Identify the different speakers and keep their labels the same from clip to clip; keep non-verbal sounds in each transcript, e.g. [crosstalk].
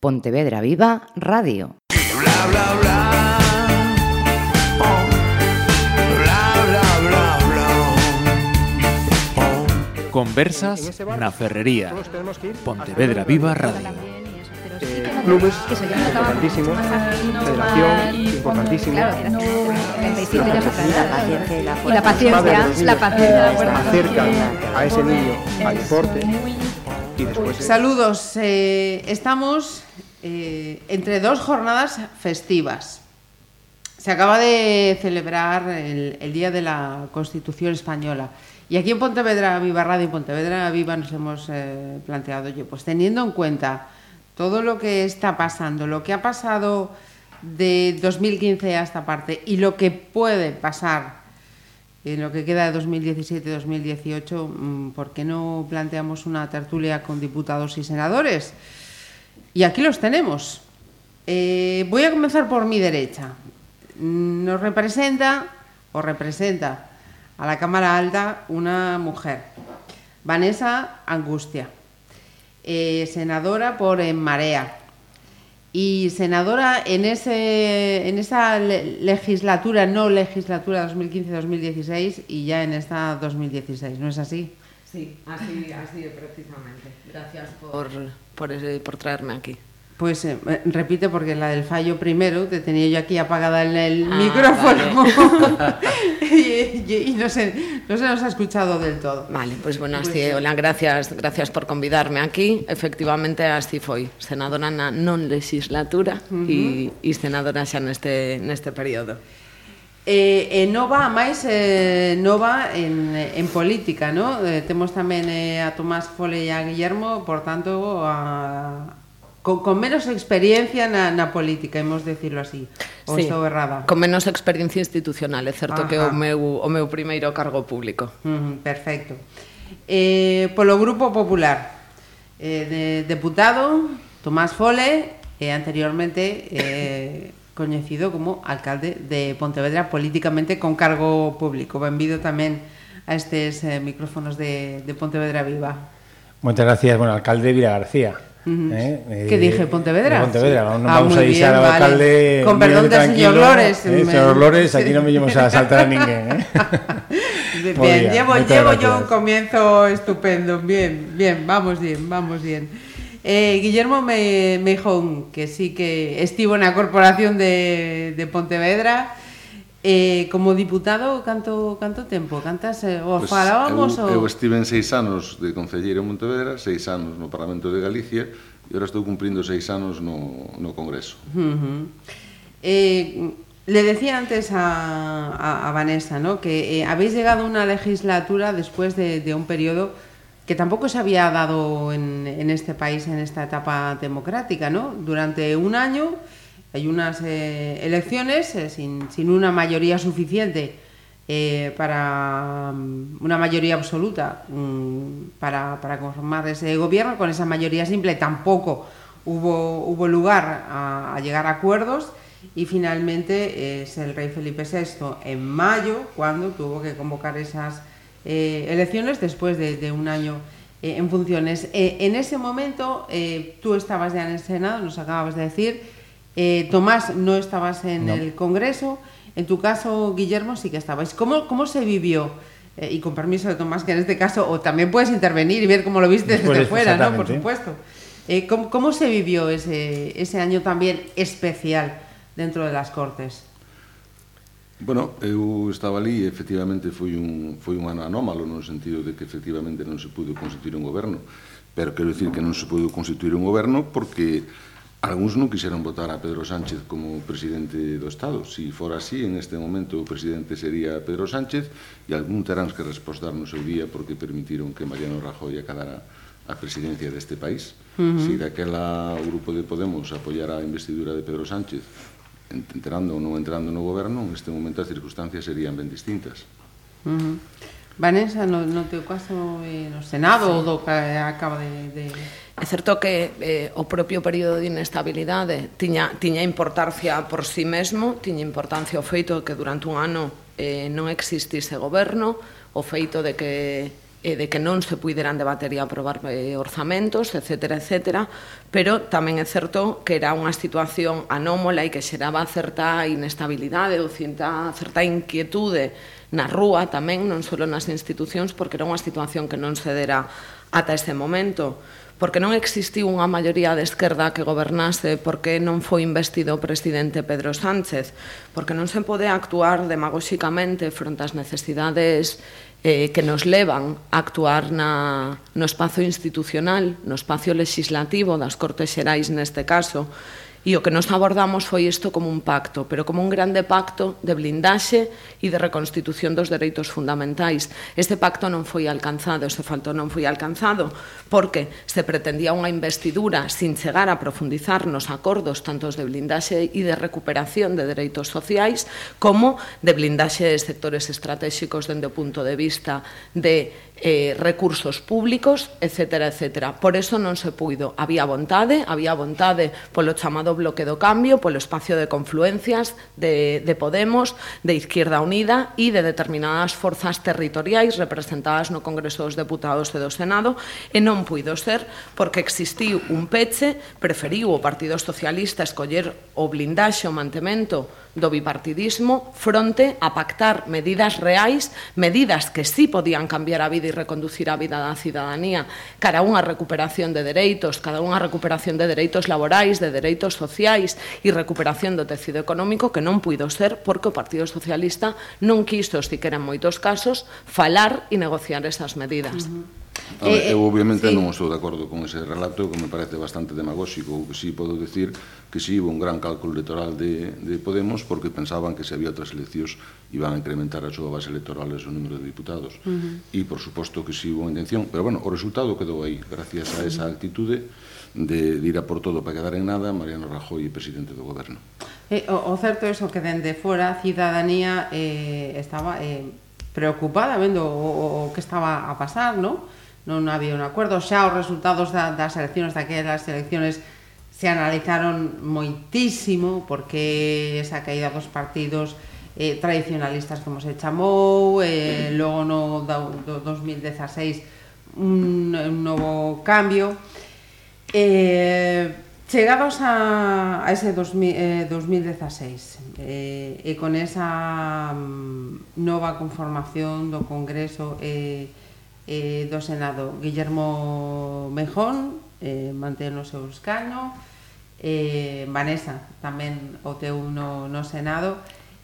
Speaker 1: Pontevedra Viva Radio.
Speaker 2: Bla, bla, bla. Oh. Oh.
Speaker 3: Conversas na Ferrería. Pontevedra Viva Radio.
Speaker 4: Eh, clubes importantísimos, federación importantísimo,
Speaker 5: Y la paciencia, la paciencia.
Speaker 4: acercan a ese niño al deporte y después
Speaker 6: Saludos. eh, estamos eh, entre dos jornadas festivas. Se acaba de celebrar el, Día de la Constitución Española. Y aquí en Pontevedra Viva Radio, en Pontevedra Viva, nos hemos eh, planteado, oye, pues teniendo en cuenta todo lo que está pasando, lo que ha pasado de 2015 a esta parte y lo que puede pasar en lo que queda de 2017-2018, mm, ¿por qué no planteamos una tertulia con diputados y senadores? Y aquí los tenemos. Eh, voy a comenzar por mi derecha. Mm, Nos representa o representa a la Cámara Alta una mujer, Vanessa Angustia, eh, senadora por Marea y senadora en, ese, en esa le- legislatura, no legislatura 2015-2016 y ya en esta 2016, ¿no es así?
Speaker 7: Sí, así, así precisamente. Gracias por, por, ese- por traerme aquí.
Speaker 6: Pues eh, eh, repite porque la del fallo primero, te tenía yo aquí apagada en el
Speaker 7: ah,
Speaker 6: micrófono vale. [laughs] y, y, y, no, se, no se nos ha escuchado del todo.
Speaker 7: Vale, pues bueno, pues, así, hola, gracias, gracias por convidarme aquí. Efectivamente, así foi, senadora na non legislatura uh -huh. e, e senadora xa neste, neste período.
Speaker 6: Eh, e Nova, máis, eh, Nova en, en política, no? Eh, temos tamén eh, a Tomás Fole e a Guillermo, por tanto, a, con, con menos experiencia na, na política, hemos decirlo así, ou sí, estou errada?
Speaker 7: Con menos experiencia institucional, é certo
Speaker 6: Ajá.
Speaker 7: que o meu, o meu primeiro cargo público.
Speaker 6: Uh -huh, perfecto. Eh, polo Grupo Popular, eh, de, deputado Tomás Fole, eh, anteriormente eh, [laughs] coñecido como alcalde de Pontevedra políticamente con cargo público. Benvido tamén a estes eh, micrófonos de, de Pontevedra Viva.
Speaker 8: Moitas gracias, bueno, alcalde de Vila García.
Speaker 6: Ujú.
Speaker 8: ¿eh?
Speaker 6: ¿Qué dije? ¿Pontevedra?
Speaker 8: Pontevedra,
Speaker 6: Sí.
Speaker 8: no
Speaker 6: Ah,
Speaker 8: vamos a
Speaker 6: bien,
Speaker 8: al
Speaker 6: vale.
Speaker 8: alcalde
Speaker 6: Con perdón del señor Lores,
Speaker 8: eh,
Speaker 6: me-
Speaker 8: señor Lores, aquí no venimos a saltar a ninguén. ¿eh? [laughs]
Speaker 6: Bien, llevo, llevo yo un comienzo estupendo. Bien, bien, vamos bien, vamos bien. Eh, Guillermo me, Meijón, que sí que estivo na Corporación de, de Pontevedra, eh, como diputado, canto, canto tempo? Cantas, eh, o
Speaker 9: Pois
Speaker 6: falábamos
Speaker 9: eu, eu estive en seis anos de concelleiro en Montevedra, seis anos no Parlamento de Galicia e agora estou cumprindo seis anos no, no Congreso.
Speaker 6: Ujú. Eh, le decía antes a, a- a Vanessa ¿no? que eh, habéis llegado a una legislatura después de, de un periodo que tampoco se había dado en, en este país en esta etapa democrática. ¿no? Durante un año hay unas eh, elecciones eh, sin, una mayoría suficiente eh, para mm, una mayoría absoluta mm, para, conformar ese gobierno. Con esa mayoría simple tampoco hubo, lugar a, llegar a acuerdos y finalmente es el rey Felipe VI en mayo cuando tuvo que convocar esas elecciones después de, un año eh, en funciones. En ese momento tú estabas ya en el Senado, nos acababas de decir, Eh, Tomás, no estabas en
Speaker 8: no.
Speaker 6: el Congreso, en tu caso, Guillermo, sí que estabais. ¿Cómo, cómo se vivió? Eh, y con permiso de Tomás, que en este caso, o también puedes intervenir y ver cómo lo viste Después,
Speaker 8: desde
Speaker 6: fuera, ¿no? Por supuesto. Eh, ¿cómo, ¿cómo, se vivió ese, ese año también especial dentro de las Cortes?
Speaker 9: Bueno, eu estaba ali e efectivamente foi un, foi un ano anómalo no sentido de que efectivamente non se pudo constituir un goberno pero quero dicir que non se pudo constituir un goberno porque Algúns non quixeron votar a Pedro Sánchez como presidente do Estado. Si fora así, en este momento o presidente sería Pedro Sánchez e algún terán que respostar no seu día porque permitiron que Mariano Rajoy acabara a presidencia deste país. Uh -huh. Si daquela o grupo de Podemos apoyara a investidura de Pedro Sánchez entrando ou non entrando no goberno, en este momento as circunstancias serían ben distintas.
Speaker 6: Uh -huh. Vanessa, no, no teu caso eh, no Senado sí. o do que acaba de... de...
Speaker 7: É certo que eh, o propio período de inestabilidade tiña, tiña importancia por si sí mesmo, tiña importancia o feito de que durante un ano eh, non existise goberno, o feito de que e de que non se puideran debater e aprobar eh, orzamentos, etc, etc, pero tamén é certo que era unha situación anómola e que xeraba certa inestabilidade ou certa, certa inquietude na rúa tamén, non só nas institucións, porque era unha situación que non se dera ata ese momento. Porque non existiu unha maioría de esquerda que gobernase, porque non foi investido o presidente Pedro Sánchez, porque non se pode actuar demagóxicamente fronte ás necesidades eh, que nos levan a actuar na, no espazo institucional, no espacio legislativo das Cortes Xerais neste caso, E o que nos abordamos foi isto como un pacto, pero como un grande pacto de blindaxe e de reconstitución dos dereitos fundamentais. Este pacto non foi alcanzado, este falto non foi alcanzado, porque se pretendía unha investidura sin chegar a profundizar nos acordos tantos de blindaxe e de recuperación de dereitos sociais como de blindaxe de sectores estratégicos dende o punto de vista de eh, recursos públicos, etc. etc. Por eso non se puido. Había vontade, había vontade polo chamado Bloque do Cambio, polo espacio de confluencias de, de Podemos, de Izquierda Unida e de determinadas forzas territoriais representadas no Congreso dos Deputados e do Senado, e non puido ser porque existiu un peche, preferiu o Partido Socialista escoller o blindaxe, o mantemento do bipartidismo fronte a pactar medidas reais, medidas que sí podían cambiar a vida e reconducir a vida da cidadanía cara a unha recuperación de dereitos, cada unha recuperación de dereitos laborais, de dereitos sociais e recuperación do tecido económico que non puido ser porque o Partido Socialista non quiso, siquera en moitos casos, falar e negociar esas medidas. Uh -huh.
Speaker 9: A ver, eh, eh, eu obviamente sí. non estou de acordo con ese relato que me parece bastante demagóxico o que si sí podo decir que si sí, hubo un gran cálculo electoral de, de Podemos porque pensaban que se había outras eleccións iban a incrementar a súa base electoral e o número de diputados uh -huh. e por suposto que si sí, hubo intención pero bueno, o resultado quedou aí gracias a esa actitude de, de ir a por todo para quedar en nada Mariano Rajoy presidente do goberno
Speaker 6: eh, o, o certo é o que dende fora a cidadanía eh, estaba eh, preocupada vendo o, o que estaba a pasar, non? non había un acuerdo. Xa os resultados da, das eleccións daquelas eleccións se analizaron moitísimo porque esa caída dos partidos eh, tradicionalistas como se chamou, eh, logo no do, do 2016 un, un novo cambio. Eh, Chegados a, a ese 2000, eh, 2016 eh, e con esa mm, nova conformación do Congreso e eh, eh, do Senado Guillermo Mejón eh, mantén o seu escaño, eh, Vanessa tamén o teu no, no Senado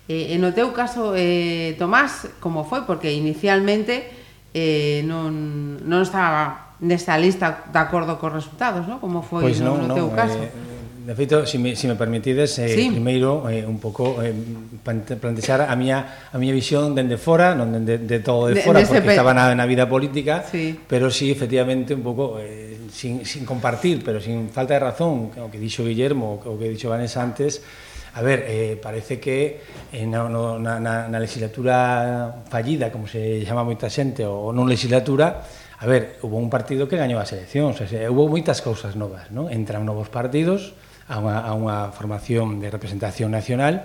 Speaker 6: eh, e no teu caso eh, Tomás como foi? porque inicialmente eh, non, non estaba nesta lista de acordo cos resultados, non? Como foi
Speaker 8: pois non,
Speaker 6: no, no teu
Speaker 8: non,
Speaker 6: caso?
Speaker 8: Eh, De feito, se me, se me permitides, eh, sí. primeiro eh, un pouco eh, plantexar a miña a miña visión dende fora, non dende de todo de, de fora, de, porque pe... estaba na, na vida política, sí. pero sí, efectivamente, un pouco eh, sin, sin compartir, pero sin falta de razón, o que dixo Guillermo, o que dixo Vanessa antes, A ver, eh, parece que eh, na, no, na, na legislatura fallida, como se chama moita xente, ou non legislatura, a ver, hubo un partido que gañou as eleccións, o sea, hubo moitas cousas novas, non? Entran novos partidos, a unha, a unha formación de representación nacional,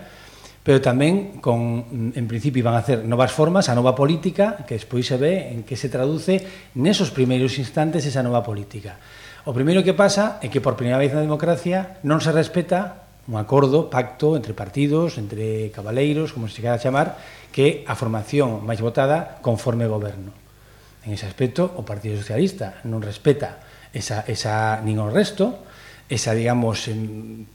Speaker 8: pero tamén con en principio van a hacer novas formas, a nova política, que despois se ve en que se traduce nesos primeiros instantes esa nova política. O primeiro que pasa é que por primeira vez na democracia non se respeta un acordo, pacto entre partidos, entre cabaleiros, como se queda a chamar, que a formación máis votada conforme goberno. En ese aspecto, o Partido Socialista non respeta esa, esa, nin o resto, esa, digamos, en,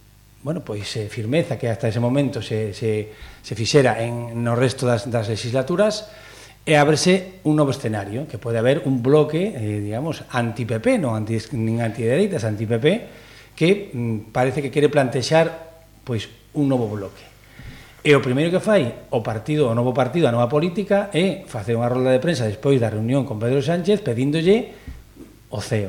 Speaker 8: bueno, pois eh, firmeza que hasta ese momento se, se, se fixera en, no resto das, das legislaturas e ábrese un novo escenario, que pode haber un bloque, eh, digamos, anti-PP, non anti, nin antidereitas, anti-PP, que mm, parece que quere plantexar pois un novo bloque. E o primeiro que fai o partido, o novo partido, a nova política, é facer unha rolda de prensa despois da reunión con Pedro Sánchez pedíndolle o CEO.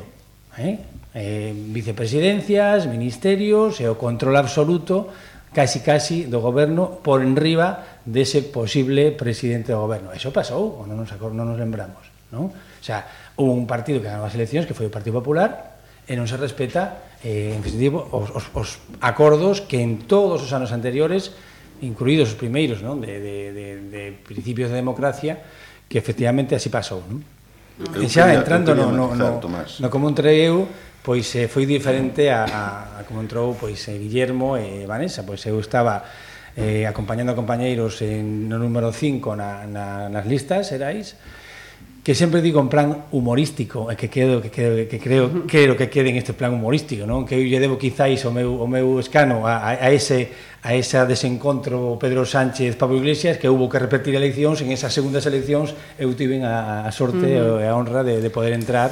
Speaker 8: Eh? eh, vicepresidencias, ministerios e o control absoluto casi casi do goberno por enriba dese posible presidente do goberno. Eso pasou, ou non nos, acor, non nos lembramos, non? O sea, hubo un partido que ganou as eleccións que foi o Partido Popular e non se respeta eh, en positivo os, os, os acordos que en todos os anos anteriores incluídos os primeiros non? De, de, de, de principios de democracia que efectivamente así pasou non? Eu xa entrando no, no, no, no, no como entrei eu pois eh, foi diferente a, a, a como entrou pois eh, Guillermo e Vanessa, pois eu estaba eh, acompañando a compañeiros en, no número 5 na, na, nas listas, erais, que sempre digo en plan humorístico, e que quedo que quedo que creo quero que quede en este plan humorístico, non? Que eu lle debo quizáis o meu o meu escano a, a ese a ese desencontro Pedro Sánchez Pablo Iglesias que hubo que repetir eleccións, en esas segundas eleccións eu tiven a, a sorte uh -huh. e a honra de, de poder entrar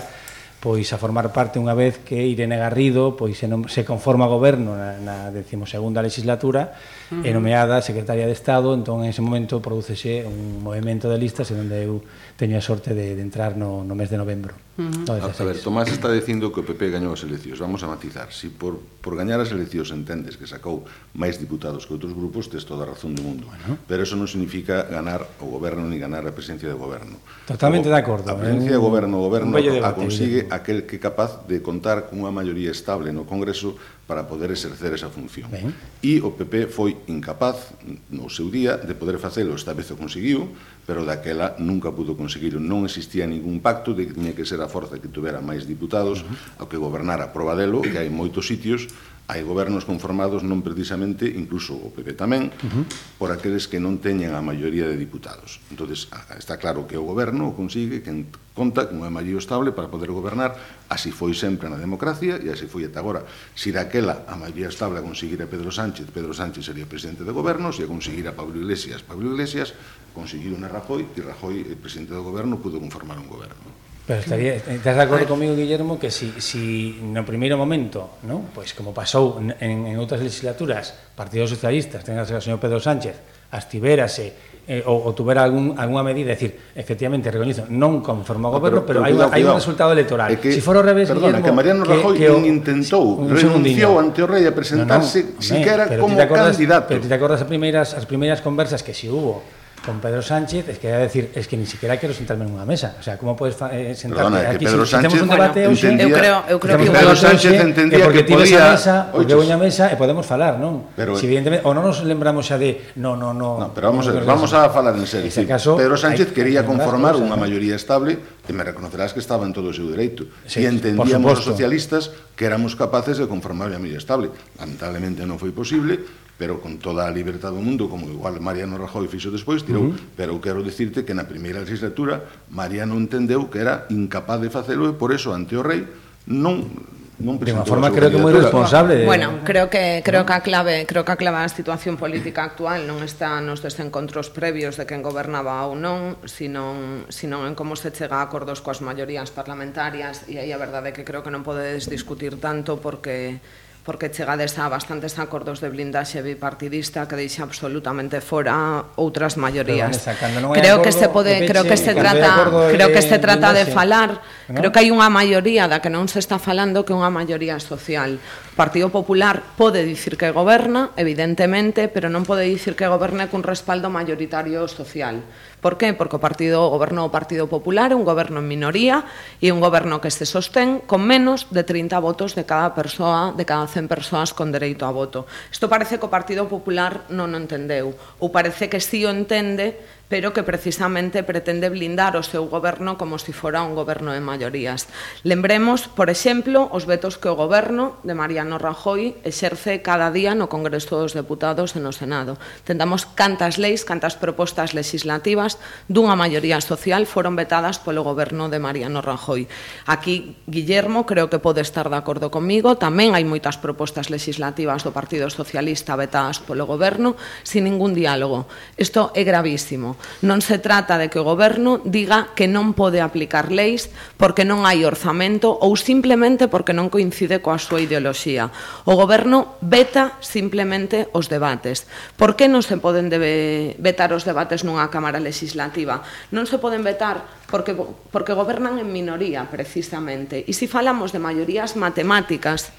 Speaker 8: pois a formar parte unha vez que Irene Garrido pois se, non, se conforma goberno na, na decimosegunda legislatura uh -huh. e nomeada secretaria de Estado entón en ese momento producese un movimento de listas en onde eu teño a sorte de, de entrar no, no mes de novembro
Speaker 9: Uh -huh. A, a ver, Tomás está dicindo que o PP gañou as eleccións. Vamos a matizar. Si por, por gañar as eleccións entendes que sacou máis diputados que outros grupos, tes toda a razón do mundo. Bueno. Pero eso non significa ganar o goberno ni ganar a presencia de goberno.
Speaker 8: Totalmente o, de acordo.
Speaker 9: A presencia eh? de goberno, o goberno a, a consigue aquel que é capaz de contar cunha maioría estable no Congreso para poder exercer esa función. Ben. E o PP foi incapaz no seu día de poder facelo, esta vez o conseguiu, pero daquela nunca pudo conseguir, non existía ningún pacto de que tiña que ser a forza que tuvera máis diputados uh -huh. ao que gobernar a probadelo, que hai moitos sitios hai gobernos conformados non precisamente, incluso o PP tamén, uh -huh. por aqueles que non teñen a maioría de diputados. entonces está claro que o goberno o consigue, que conta con unha maioría estable para poder gobernar, así foi sempre na democracia e así foi ata agora. Se si daquela a maioría estable a conseguira Pedro Sánchez, Pedro Sánchez sería presidente de goberno, se a conseguira Pablo Iglesias, Pablo Iglesias conseguir a Rajoy e Rajoy, el presidente do goberno, pudo conformar un goberno.
Speaker 8: Pero estaría, estás de acordo comigo, Guillermo, que si, si no primeiro momento, ¿no? pois pues como pasou en, en outras legislaturas, partidos socialistas, tengas o señor Pedro Sánchez, astiverase eh, ou, ou tuvera algún, alguna medida, decir, efectivamente, recoñezo, non conformo o goberno, no, pero, pero, pero hai, hai un resultado electoral.
Speaker 9: Que, si for o revés, perdona, Guillermo, que Mariano Rajoy que, que o, intentou, renunciou ante o rei a presentarse no, no, siquiera como acordas, candidato.
Speaker 8: Pero ti te acordas as primeiras, as primeiras conversas que si hubo con Pedro Sánchez, es que a decir, es que ni siquiera quiero sentarme en unha mesa. O sea, como podes eh, sentarte
Speaker 9: Perdona,
Speaker 8: aquí?
Speaker 9: Pedro
Speaker 8: si,
Speaker 9: Sánchez,
Speaker 8: un debate
Speaker 7: bueno,
Speaker 8: hoxe,
Speaker 7: eu creo, eu creo que
Speaker 9: Pedro Sánchez hoxe, entendía que,
Speaker 8: porque
Speaker 9: que podía...
Speaker 8: Mesa, porque unha mesa e podemos falar, non?
Speaker 9: Pero,
Speaker 8: si, evidentemente, ou non nos lembramos xa de no, no, no...
Speaker 9: no pero vamos, no, a, vamos a falar en serio.
Speaker 8: Decir, caso,
Speaker 9: Pedro Sánchez hay, quería conformar unha maioría estable e me reconocerás que estaba en todo o seu dereito. Sí, e entendíamos os socialistas que éramos capaces de conformar unha maioría estable. Lamentablemente non foi posible, pero con toda a libertad do mundo, como igual Mariano Rajoy fixo despois, tirou, uh -huh. pero quero dicirte que na primeira legislatura Mariano entendeu que era incapaz de facelo e por eso ante o rei non non
Speaker 8: de unha forma creo que moi responsable.
Speaker 7: Bueno, creo que creo que a clave, creo que a clave a situación política actual non está nos desencontros previos de quen gobernaba ou non, sino sino en como se chega a acordos coas maiorías parlamentarias e aí a verdade é que creo que non podedes discutir tanto porque porque chegades a bastantes acordos de blindaxe bipartidista que deixa absolutamente fora outras maiorías.
Speaker 8: Vanessa,
Speaker 7: creo acordo, que se pode, peche, creo que se trata, creo que se trata de falar, ¿no? creo que hai unha maioría da que non se está falando que é unha maioría social. O Partido Popular pode dicir que goberna, evidentemente, pero non pode dicir que goberne cun respaldo maioritario social Por qué? Porque o partido o goberno o Partido Popular, un goberno en minoría e un goberno que se sostén con menos de 30 votos de cada persoa, de cada 100 persoas con dereito a voto. Isto parece que o Partido Popular non o entendeu, ou parece que si sí o entende, pero que precisamente pretende blindar o seu goberno como se si fora un goberno de maiorías. Lembremos, por exemplo, os vetos que o goberno de Mariano Rajoy exerce cada día no Congreso dos Deputados e no Senado. Tentamos cantas leis, cantas propostas legislativas dunha maioría social foron vetadas polo goberno de Mariano Rajoy. Aquí, Guillermo, creo que pode estar de acordo comigo, tamén hai moitas propostas legislativas do Partido Socialista vetadas polo goberno sin ningún diálogo. Isto é gravísimo. Non se trata de que o goberno diga que non pode aplicar leis porque non hai orzamento ou simplemente porque non coincide coa súa ideoloxía. O goberno veta simplemente os debates. Por que non se poden debe vetar os debates nunha Cámara Legislativa? Non se poden vetar porque, porque gobernan en minoría, precisamente. E se falamos de maiorías matemáticas,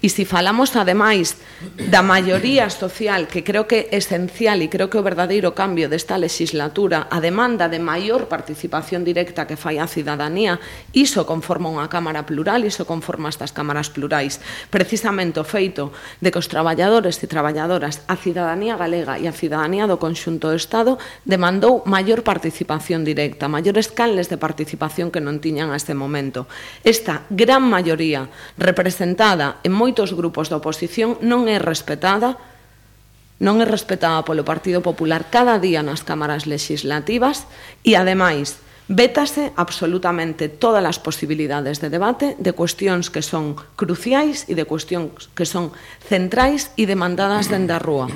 Speaker 7: E se falamos ademais da maioría social, que creo que é esencial e creo que o verdadeiro cambio desta legislatura, a demanda de maior participación directa que fai a cidadanía, iso conforma unha Cámara plural, iso conforma estas cámaras plurais. Precisamente o feito de que os traballadores e traballadoras, a cidadanía galega e a cidadanía do conxunto do Estado demandou maior participación directa, maiores canles de participación que non tiñan a este momento. Esta gran maioría representada en moi moitos grupos da oposición non é respetada non é respetada polo Partido Popular cada día nas cámaras legislativas e, ademais, vétase absolutamente todas as posibilidades de debate de cuestións que son cruciais e de cuestións que son centrais e demandadas dende a rúa.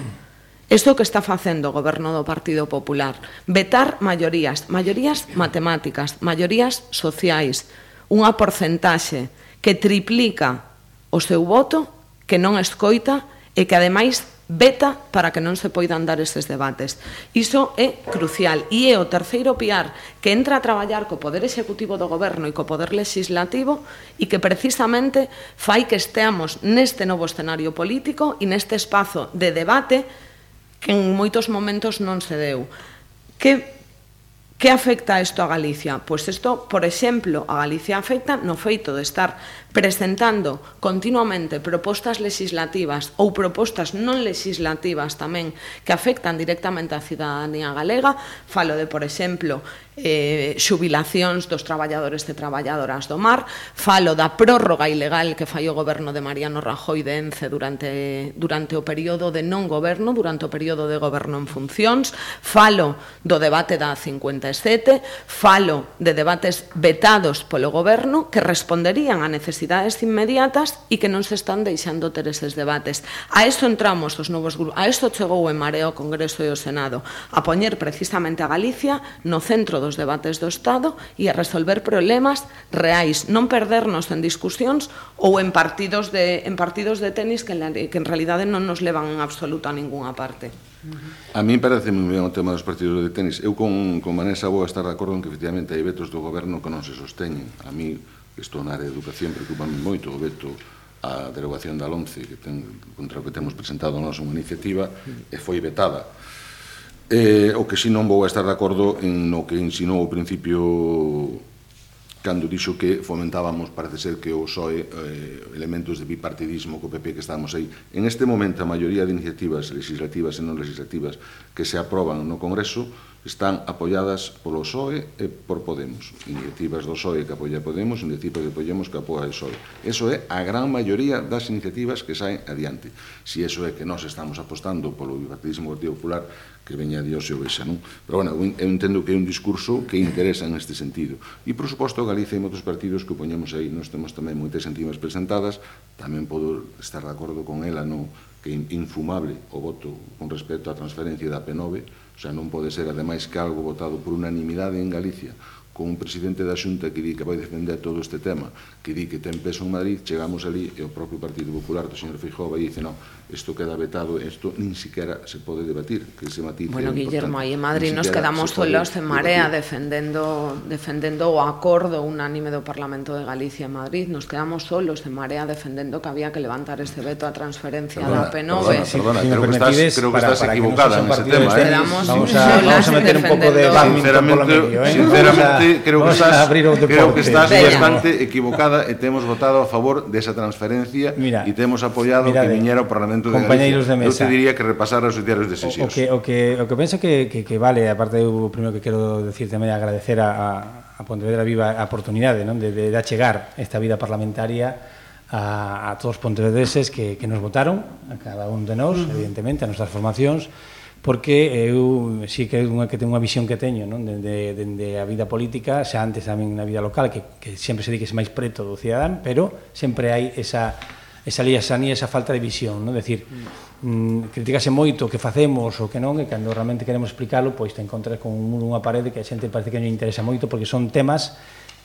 Speaker 7: Isto que está facendo o goberno do Partido Popular, vetar maiorías, maiorías matemáticas, maiorías sociais, unha porcentaxe que triplica o seu voto, que non escoita e que ademais veta para que non se poidan dar estes debates. Iso é crucial e é o terceiro piar que entra a traballar co poder executivo do goberno e co poder legislativo e que precisamente fai que esteamos neste novo escenario político e neste espazo de debate que en moitos momentos non se deu. Que Que afecta isto a Galicia? Pois isto, por exemplo, a Galicia afecta no feito de estar presentando continuamente propostas legislativas ou propostas non legislativas tamén que afectan directamente á cidadanía galega. Falo de, por exemplo, eh, xubilacións dos traballadores e traballadoras do mar, falo da prórroga ilegal que fai o goberno de Mariano Rajoy de Ence durante, durante o período de non goberno, durante o período de goberno en funcións, falo do debate da 50 2017, falo de debates vetados polo goberno que responderían a necesidades inmediatas e que non se están deixando ter eses debates. A eso entramos os novos grupos, a eso chegou en Mareo o Congreso e o Senado, a poñer precisamente a Galicia no centro dos debates do Estado e a resolver problemas reais, non perdernos en discusións ou en partidos de en partidos de tenis que en, la, que en realidade non nos levan en absoluto a ningunha parte.
Speaker 9: A mí parece moi ben o tema dos partidos de tenis. Eu con, con Vanessa vou estar de acordo en que efectivamente hai vetos do goberno que non se sosteñen. A mí, estou na área de educación, preocupa moito o veto a derogación da LOMCE, que ten, contra o que temos presentado nós unha iniciativa, e foi vetada. Eh, o que si non vou estar de acordo en no que insinou o principio cando dixo que fomentábamos, parece ser que o PSOE, eh, elementos de bipartidismo co PP que estábamos aí. En este momento, a maioría de iniciativas legislativas e non legislativas que se aproban no Congreso están apoiadas polo PSOE e por Podemos. Iniciativas do PSOE que apoia Podemos, iniciativas de Podemos que apoia o PSOE. Eso é a gran maioría das iniciativas que saen adiante. Si eso é que nós estamos apostando polo bipartidismo Partido Popular que veña Dios e o vexa, non? Pero, bueno, eu entendo que é un discurso que interesa neste sentido. E, por suposto, Galicia e moitos partidos que poñemos aí, nós temos tamén moitas iniciativas presentadas, tamén podo estar de acordo con ela, non? que é infumable o voto con respecto á transferencia da P9, O sea, non pode ser, ademais, que algo votado por unanimidade en Galicia, con un presidente da Xunta que di que vai defender todo este tema, que di que ten peso en Madrid, chegamos ali e o propio Partido Popular do señor Feijóo vai dice, non, isto queda vetado, isto nin siquiera se pode debatir, que se matice.
Speaker 7: Bueno, Guillermo, aí en Madrid nos quedamos solos en marea debatir. defendendo defendendo o acordo unánime do Parlamento de Galicia en Madrid, nos quedamos solos en marea defendendo que había que levantar este veto a transferencia perdona, da P9.
Speaker 9: Perdona, perdona sí, creo que estás, creo que estás para equivocada que no en ese tema,
Speaker 7: eh. Vamos, vamos, a, vamos a meter un pouco de
Speaker 9: sinceramente, medio, eh? sinceramente a, creo que estás creo que estás bastante equivocada e temos votado a favor desa transferencia e temos apoiado mirade, que viñera o Parlamento Parlamento de Compañeiros
Speaker 8: Galicia, de mesa.
Speaker 9: eu te diría que repasar os diarios de sesións.
Speaker 8: O, o, que, o, que, o que penso que, que, que vale, aparte eu primeiro que quero decir tamén agradecer a, a Pontevedra Viva a oportunidade non? De, de, de achegar esta vida parlamentaria a, a todos os pontevedreses que, que nos votaron, a cada un de nós, uh -huh. evidentemente, a nosas formacións, porque eu sí que é unha que ten unha visión que teño, non? Dende, dende a vida política, xa antes tamén na vida local, que, que sempre se di que é máis preto do cidadán, pero sempre hai esa esa liasanía, esa falta de visión, non? Decir, mm, criticase moito o que facemos o que non, e cando realmente queremos explicarlo, pois te encontras con un muro, unha parede que a xente parece que non interesa moito porque son temas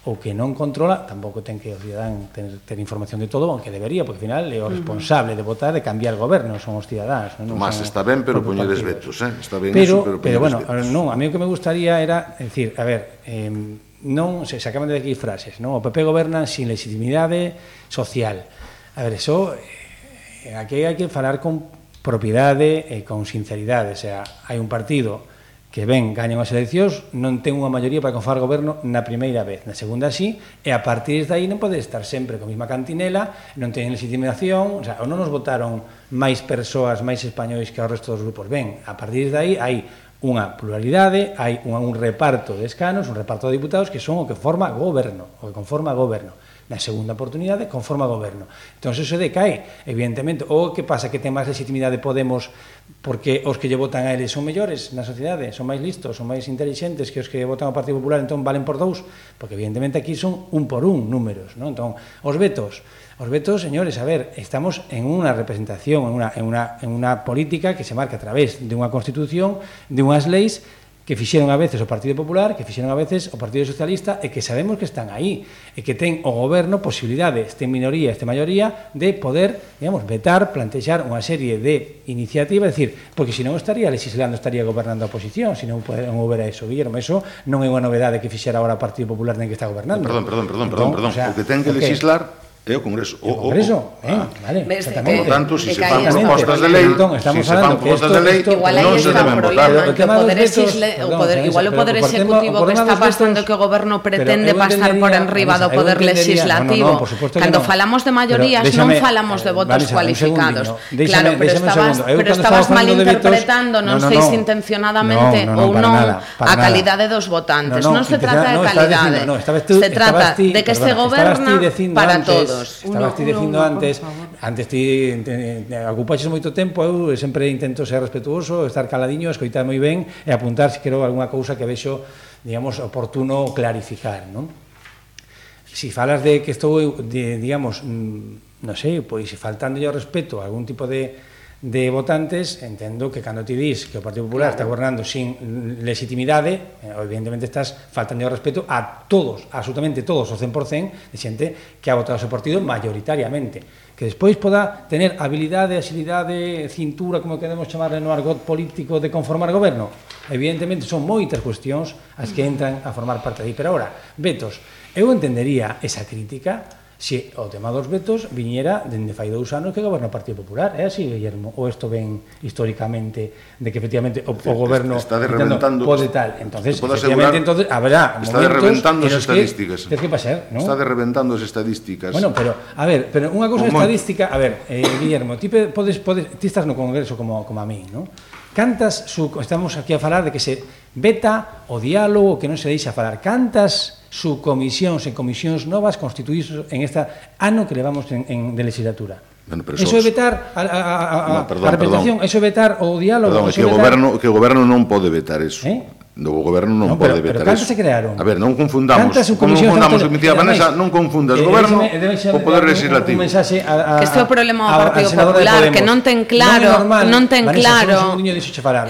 Speaker 8: o que non controla, tampouco ten que o cidadán ter, ter información de todo, aunque debería, porque ao final é o responsable de votar de cambiar goberno, son os cidadáns.
Speaker 9: Non? Tomás, está ben, pero poñedes vetos, eh? está ben
Speaker 8: pero,
Speaker 9: eso, pero,
Speaker 8: pero bueno, vetos. non, a mí o que me gustaría era, decir, a ver, eh, non se, se acaban de aquí frases, non? o PP goberna sin legitimidade social, A ver, eso eh, aquí hai que falar con propiedade e eh, con sinceridade, o sea, hai un partido que ven, gañan as eleccións, non ten unha maioría para confar goberno na primeira vez, na segunda sí, e a partir de aí non pode estar sempre con a mesma cantinela, non teñen legitimación, o sea, ou non nos votaron máis persoas, máis españois que ao resto dos grupos. Ben, a partir de aí hai unha pluralidade, hai un, un reparto de escanos, un reparto de diputados que son o que forma goberno, o que conforma goberno na segunda oportunidade conforma goberno. Entón, se decae, evidentemente. Ou que pasa que ten máis legitimidade Podemos porque os que lle votan a eles son mellores na sociedade, son máis listos, son máis inteligentes que os que votan ao Partido Popular, entón valen por dous, porque evidentemente aquí son un por un números, non? Entón, os vetos, os vetos, señores, a ver, estamos en unha representación, en unha, en unha, en unha política que se marca a través de unha Constitución, de unhas leis que fixeron a veces o Partido Popular, que fixeron a veces o Partido Socialista e que sabemos que están aí e que ten o goberno posibilidades, este minoría, este maioría, de poder, digamos, vetar, plantexar unha serie de iniciativas, decir, porque se non estaría legislando, estaría gobernando a oposición, se non poder mover eso, Guillermo, eso non é unha novedade que fixera agora o Partido Popular nen que está gobernando.
Speaker 9: Perdón, perdón, perdón, perdón, perdón, perdón. o, sea, o que ten que okay. legislar é o Congreso.
Speaker 8: O, o oh, Congreso, o, o, eh, vale,
Speaker 9: exactamente. Por lo tanto, si se fan propostas de lei, entón, estamos si se fan propostas de lei,
Speaker 7: non se deben votar. O poder exisle, o poder, igual o poder executivo que está pasando que o goberno pretende pasar por enriba do poder legislativo. Cando falamos de maiorías, non falamos de votos cualificados. Claro, pero estabas, pero estabas malinterpretando, non sei se intencionadamente ou non, a calidade dos votantes. Non se trata de calidade. Se trata de que este goberna para todos
Speaker 8: todos. Estabas ti dicindo uno, antes, antes ti ocupaches moito tempo, eu sempre intento ser respetuoso, estar caladiño, escoitar moi ben e apuntar se quero algunha cousa que vexo, digamos, oportuno clarificar, non? Si falas de que estou, de, digamos, mm, non sei, pois faltando yo respeto a algún tipo de de votantes, entendo que cando ti dis que o Partido Popular claro. está gobernando sin legitimidade, eh, evidentemente estás faltando ao respeto a todos, absolutamente todos, o 100% de xente que ha votado o seu partido mayoritariamente. Que despois poda tener habilidade, agilidade, cintura, como queremos chamarle no argot político de conformar goberno. Evidentemente son moitas cuestións as que entran a formar parte de aí. Pero ahora, Betos, eu entendería esa crítica se o tema dos vetos viñera dende fai dous anos que goberna o Partido Popular, é así, Guillermo? Ou isto ven históricamente de que efectivamente o, o goberno
Speaker 9: está de reventando,
Speaker 8: pode tal. Entonces, efectivamente, entonces, habrá
Speaker 9: está de reventando as estadísticas.
Speaker 8: Que, que pasar, ¿no?
Speaker 9: Está de reventando as estadísticas.
Speaker 8: Bueno, pero, a ver, pero unha cousa estadística, a ver, eh, Guillermo, ti podes, podes, ti estás no Congreso como, como a mí, ¿no? cantas su, estamos aquí a falar de que se veta o diálogo que non se deixa falar. Cantas su comisións e comisións novas constituís en esta ano que levamos en, en de legislatura? Bueno, pero eso, eso é vetar a, a, a, no, perdón, a repetición, perdón. eso é vetar o diálogo.
Speaker 9: Perdón, que, vetar... O goberno, que o goberno non pode vetar eso. Eh? do goberno non no, pero, pode vetar
Speaker 8: pero canto se crearon?
Speaker 9: A ver, non confundamos. Como confundamos, de... Mira, Vanessa, non confundas eh, goberno eh, o poder legislativo.
Speaker 7: Un, mensaje a, a, que este é o problema do Partido Popular, que non ten claro, non, non ten claro.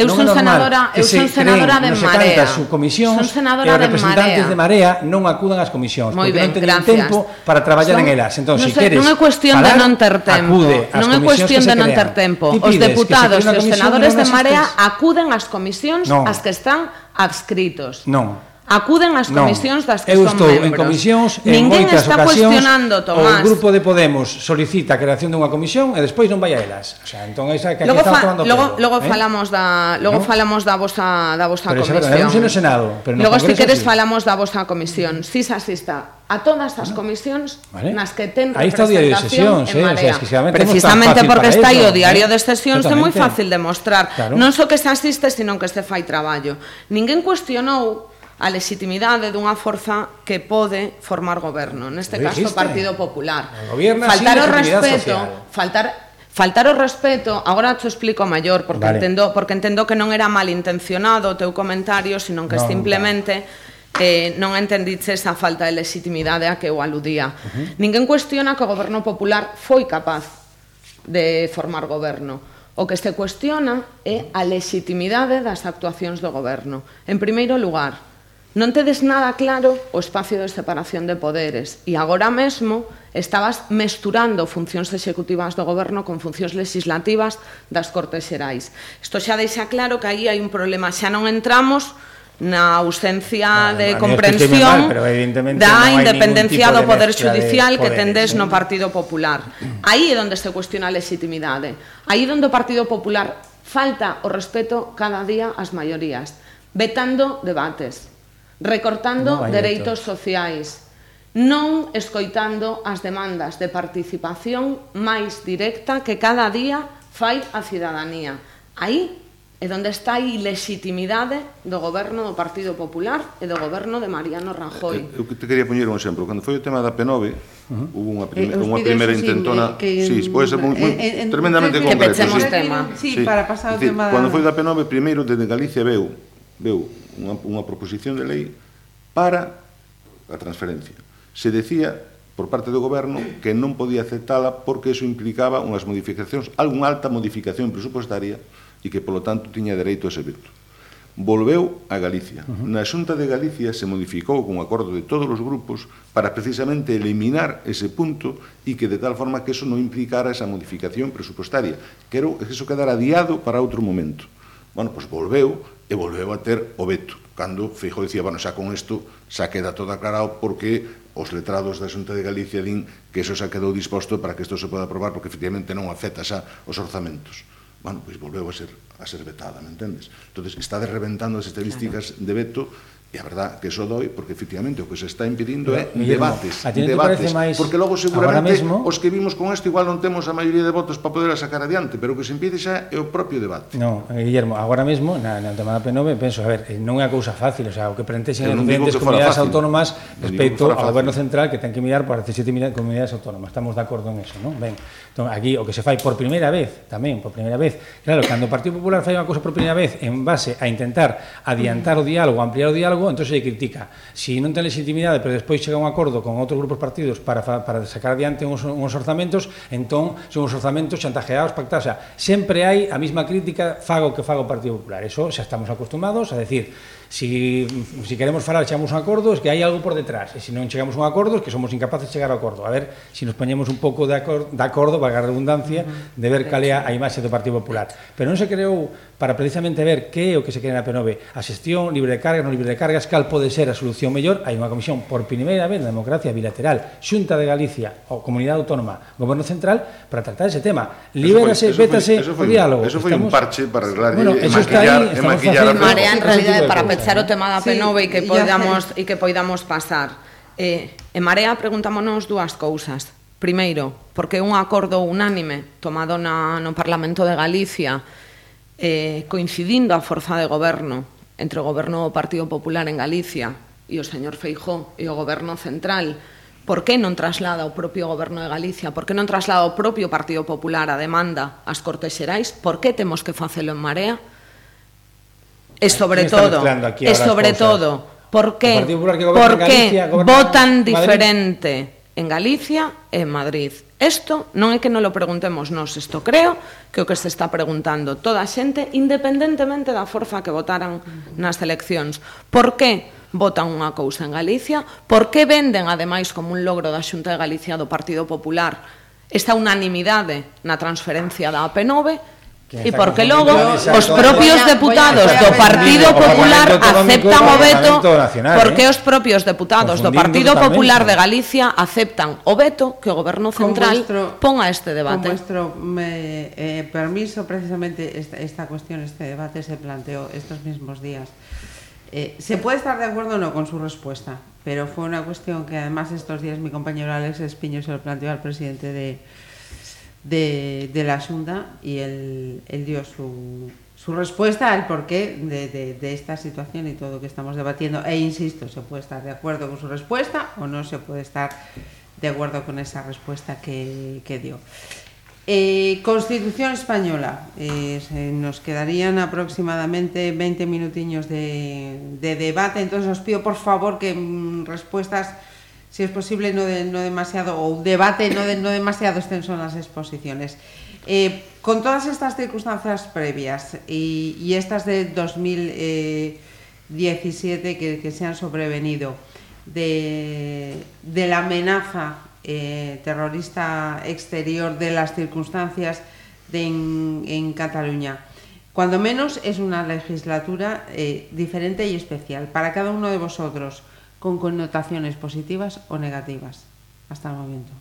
Speaker 7: Eu son senadora, eu son senadora de Marea.
Speaker 8: Son senadora de representantes de Marea non acudan ás comisións, porque non teñen tempo para traballar en elas. Entón, se queres
Speaker 7: Non é cuestión de non ter tempo. Non é cuestión de non ter tempo. Os deputados e os senadores de Marea acuden ás comisións as que están adscritos.
Speaker 8: Non.
Speaker 7: acuden ás comisións non, das que son membros.
Speaker 8: Eu estou en comisións en
Speaker 7: Ninguén
Speaker 8: moitas
Speaker 7: está
Speaker 8: ocasións.
Speaker 7: Tomás.
Speaker 8: O grupo de Podemos solicita a creación dunha comisión e despois non vai a elas. O sea, entón esa que
Speaker 7: logo
Speaker 8: fa, tomando
Speaker 7: logo, pelo, logo eh? falamos da logo ¿no? falamos da vosa da vosa
Speaker 8: pero
Speaker 7: comisión.
Speaker 8: Pero no Senado, pero no
Speaker 7: Logo
Speaker 8: se si
Speaker 7: queres sí. falamos da vosa comisión. Si se asista a todas as comisións vale. nas que ten
Speaker 8: Aí está o diario de sesións, eh? o sea, exclusivamente
Speaker 7: precisamente porque está aí o diario ¿eh? de sesións é moi fácil de mostrar. Claro. Non só so que se asiste, sino que se fai traballo. Ninguén cuestionou a legitimidade dunha forza que pode formar goberno, neste caso o Partido Popular.
Speaker 8: Faltar
Speaker 7: o respeto, social. faltar faltar o respeto, agora te explico maior porque vale. entendo porque entendo que non era malintencionado o teu comentario, senón que no, simplemente eh, non entendiche esa falta de legitimidade a que eu aludía. Uh -huh. Ninguén cuestiona que o goberno popular foi capaz de formar goberno. O que se cuestiona é a legitimidade das actuacións do goberno. En primeiro lugar, Non tedes nada claro o espacio de separación de poderes e agora mesmo estabas mesturando funcións executivas do goberno con funcións legislativas das Cortes Xerais. Isto xa deixa claro que aí hai un problema, xa non entramos na ausencia no, de comprensión mal, da no independencia do Poder Judicial que tendes no Partido Popular. Aí é onde se cuestiona a legitimidade. Aí é onde o Partido Popular falta o respeto cada día ás maiorías, vetando debates, recortando no dereitos sociais, non escoitando as demandas de participación máis directa que cada día fai a cidadanía. Aí é onde está a ilegitimidade do goberno do Partido Popular e do goberno de Mariano Rajoy.
Speaker 9: Eh, eu, te quería poñer un exemplo. Cando foi o tema da P9, uh -huh. hubo unha, eh, prime, eh, unha primeira intentona... Que, que, sí, pode ser moi, muy, eh, tremendamente que concreto.
Speaker 7: Que pechemos sí. tema.
Speaker 6: Sí, sí, para pasar o tema...
Speaker 9: Cando foi da P9, primeiro, desde Galicia veu, veu unha, unha proposición de lei para a transferencia. Se decía por parte do goberno que non podía aceptala porque eso implicaba unhas modificacións, algunha alta modificación presupostaria e que, polo tanto, tiña dereito a ese veto. Volveu a Galicia. Uh -huh. Na Xunta de Galicia se modificou con acordo de todos os grupos para precisamente eliminar ese punto e que de tal forma que eso non implicara esa modificación presupostaria. Quero que eso quedara adiado para outro momento. Bueno, pois volveu e volveu a ter o veto. Cando Feijóo dicía, bueno, xa con isto xa queda todo aclarado porque os letrados da Xunta de Galicia din que eso xa quedou disposto para que isto se poda aprobar porque efectivamente non afecta xa os orzamentos. Bueno, pois volveu a ser, a ser vetada, me entendes? Entón, está desreventando as estadísticas claro. de veto E a verdad que eso doi porque efectivamente o que se está impedindo é debates, a debates, máis porque logo seguramente mesmo... os que vimos con isto igual non temos a maioría de votos para poder sacar adiante, pero o que se impide xa é o propio debate.
Speaker 8: No, eh, Guillermo, agora mesmo na, na tema da P9 penso, a ver, eh, non é a cousa fácil, o sea, o que prentexen as diferentes comunidades fácil. autónomas respecto ao goberno central que ten que mirar para 17 comunidades autónomas. Estamos de acordo en eso, non? Ben, Entón, aquí o que se fai por primeira vez, tamén, por primeira vez. Claro, cando o Partido Popular fai unha cousa por primeira vez en base a intentar adiantar o diálogo, ampliar o diálogo, entón se critica. Si non ten legitimidade, pero despois chega un acordo con outros grupos partidos para, para sacar adiante uns, uns orzamentos, entón son uns orzamentos chantajeados, pactados. O sea, sempre hai a mesma crítica, fago que fago o Partido Popular. Eso xa estamos acostumados a decir si, si queremos falar chegamos a un acordo es que hai algo por detrás. E se non chegamos a un acordo es que somos incapaces de chegar a acordo. A ver se si nos poñemos un pouco de acordo, de acordo valga a redundancia uh -huh. de ver cal é a imaxe do Partido Popular. Pero non se creou para precisamente ver que é o que se quere na PNV a xestión libre de cargas, non libre de cargas cal pode ser a solución mellor hai unha comisión por primeira vez na democracia bilateral Xunta de Galicia ou Comunidade Autónoma Goberno Central para tratar ese tema. Libérase, vétase o diálogo.
Speaker 9: eso foi estamos, un parche para arreglar
Speaker 8: bueno,
Speaker 9: e maquillar,
Speaker 8: ahí,
Speaker 9: e maquillar
Speaker 7: a Marea en realidad para analizar o tema da sí, P9 e que poidamos e que poidamos pasar. Eh, en Marea preguntámonos dúas cousas. Primeiro, porque un acordo unánime tomado na, no Parlamento de Galicia eh, coincidindo a forza de goberno entre o goberno do Partido Popular en Galicia e o señor Feijó e o goberno central, por que non traslada o propio goberno de Galicia, por que non traslada o propio Partido Popular a demanda ás Cortes Xerais, por que temos que facelo en Marea? E sobre todo, e sobre todo, por que, por que votan diferente en Galicia e en Madrid. Isto non é que non lo preguntemos nós, isto creo que o que se está preguntando toda a xente, independentemente da forza que votaran nas eleccións. Por que votan unha cousa en Galicia? Por que venden, ademais, como un logro da Xunta de Galicia do Partido Popular esta unanimidade na transferencia da AP9? E porque logo os propios deputados do Partido Popular aceptan o veto porque os propios deputados do Partido Popular de Galicia aceptan o veto que o goberno central pon a este debate.
Speaker 6: Con vuestro me, eh, permiso precisamente esta, esta cuestión, este debate se planteó estos mismos días. Eh, se puede estar de acuerdo o no con su respuesta, pero fue una cuestión que además estos días mi compañero Alex Espiño se lo planteó al presidente de, de, de la Junta y él, él dio su, su, respuesta al porqué de, de, de, esta situación y todo lo que estamos debatiendo. E insisto, se puede estar de acuerdo con su respuesta o no se puede estar de acuerdo con esa respuesta que, dio. Eh, Constitución española. Eh, nos quedarían aproximadamente 20 minutiños de, de, debate, entonces os pido por favor que mmm, respuestas si es posible, no, de, no demasiado, o un debate no, de, no demasiado extenso en las exposiciones. Eh, con todas estas circunstancias previas y, estas de 2017 que, se han sobrevenido, de, la amenaza eh, terrorista exterior, de las circunstancias en Cataluña, Cuando menos es una legislatura eh, diferente y especial para cada uno de vosotros, con connotaciones positivas o negativas, hasta el momento.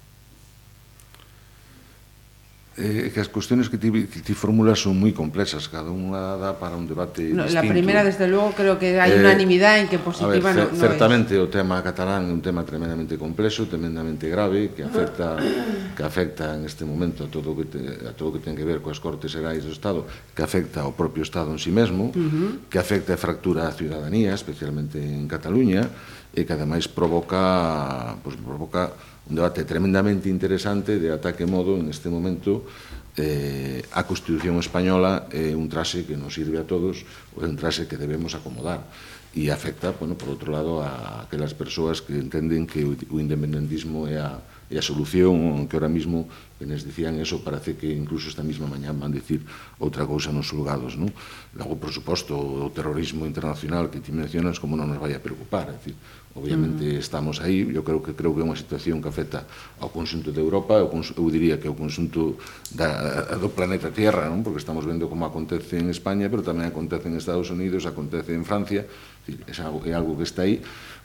Speaker 9: eh, que as cuestións que ti, ti formulas son moi complexas, cada unha dá para un debate
Speaker 6: no,
Speaker 9: distinto.
Speaker 6: La primeira, desde luego, creo que hai eh, unanimidade en que positiva
Speaker 9: ver,
Speaker 6: no,
Speaker 9: no Certamente es. o tema catalán é un tema tremendamente complexo, tremendamente grave, que afecta que afecta en este momento a todo o que te, a todo o que ten que ver coas cortes xerais do Estado, que afecta ao propio Estado en sí mesmo, uh -huh. que afecta a fractura a ciudadanía, especialmente en Cataluña, e que ademais provoca, pues, provoca un debate tremendamente interesante de ataque modo en este momento eh, a Constitución Española é eh, un traxe que nos sirve a todos ou é un traxe que debemos acomodar e afecta, bueno, por outro lado, a aquelas persoas que entenden que o independentismo é a e a solución que ahora mismo que dicían eso parece que incluso esta mesma mañá van dicir outra cousa nos julgados non? logo por suposto o terrorismo internacional que ti mencionas como non nos vai a preocupar é dicir, obviamente mm. estamos aí eu creo que creo que é unha situación que afecta ao conxunto de Europa eu, eu diría que ao conxunto da, do planeta Tierra non? porque estamos vendo como acontece en España pero tamén acontece en Estados Unidos acontece en Francia é algo, é algo que está aí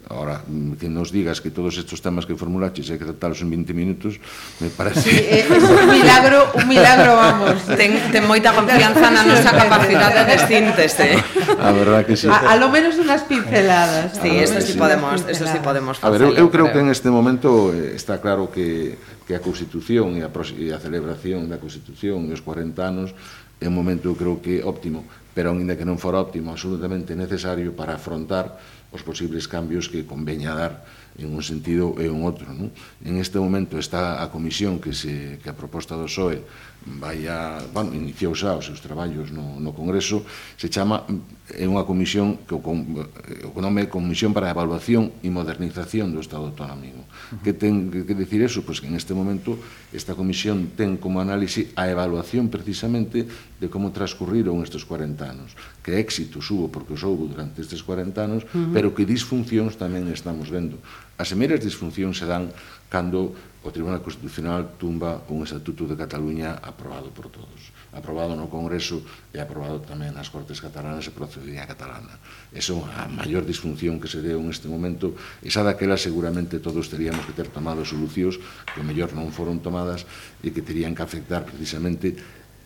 Speaker 9: Ahora, que nos digas que todos estes temas que formulaches hai que tratalos en 20 minutos, me parece...
Speaker 6: Sí, eh, é, é un [laughs] milagro, un milagro, vamos.
Speaker 7: Ten, ten moita confianza na nosa capacidade de síntese.
Speaker 9: A verdad que sí.
Speaker 6: A, a lo menos unhas pinceladas.
Speaker 7: Sí, eso sí, sí podemos, eso sí podemos
Speaker 9: facer. A ver, eu, eu creo, creo que en este momento eh, está claro que que a Constitución e a, e a celebración da Constitución e os 40 anos é un momento, eu creo que óptimo pero ainda que non for óptimo, absolutamente necesario para afrontar os posibles cambios que conveña dar en un sentido e un outro. Non? En este momento está a comisión que, se, que a proposta do SOE vai a, bueno, iniciou xa os seus traballos no, no Congreso, se chama, é unha comisión que o, eh, o nome é Comisión para a Evaluación e Modernización do Estado Autonómico. Uh -huh. Que ten que decir eso? Pois pues que en este momento esta comisión ten como análise a evaluación precisamente de como transcurriron estes 40 anos, que éxitos hubo porque os houve durante estes 40 anos, uh -huh. pero que disfuncións tamén estamos vendo. As primeiras disfuncións se dan cando o Tribunal Constitucional tumba un Estatuto de Cataluña aprobado por todos. Aprobado no Congreso e aprobado tamén nas Cortes Catalanas e procedía catalana. Esa é a maior disfunción que se deu en este momento. esa daquela seguramente todos teríamos que ter tomado solucións que mellor non foron tomadas e que terían que afectar precisamente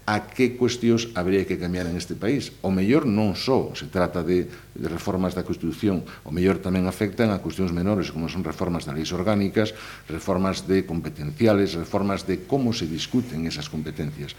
Speaker 9: a que cuestións habría que cambiar en este país. O mellor non só se trata de, de reformas da Constitución, o mellor tamén afectan a cuestións menores, como son reformas das leis orgánicas, reformas de competenciales, reformas de como se discuten esas competencias.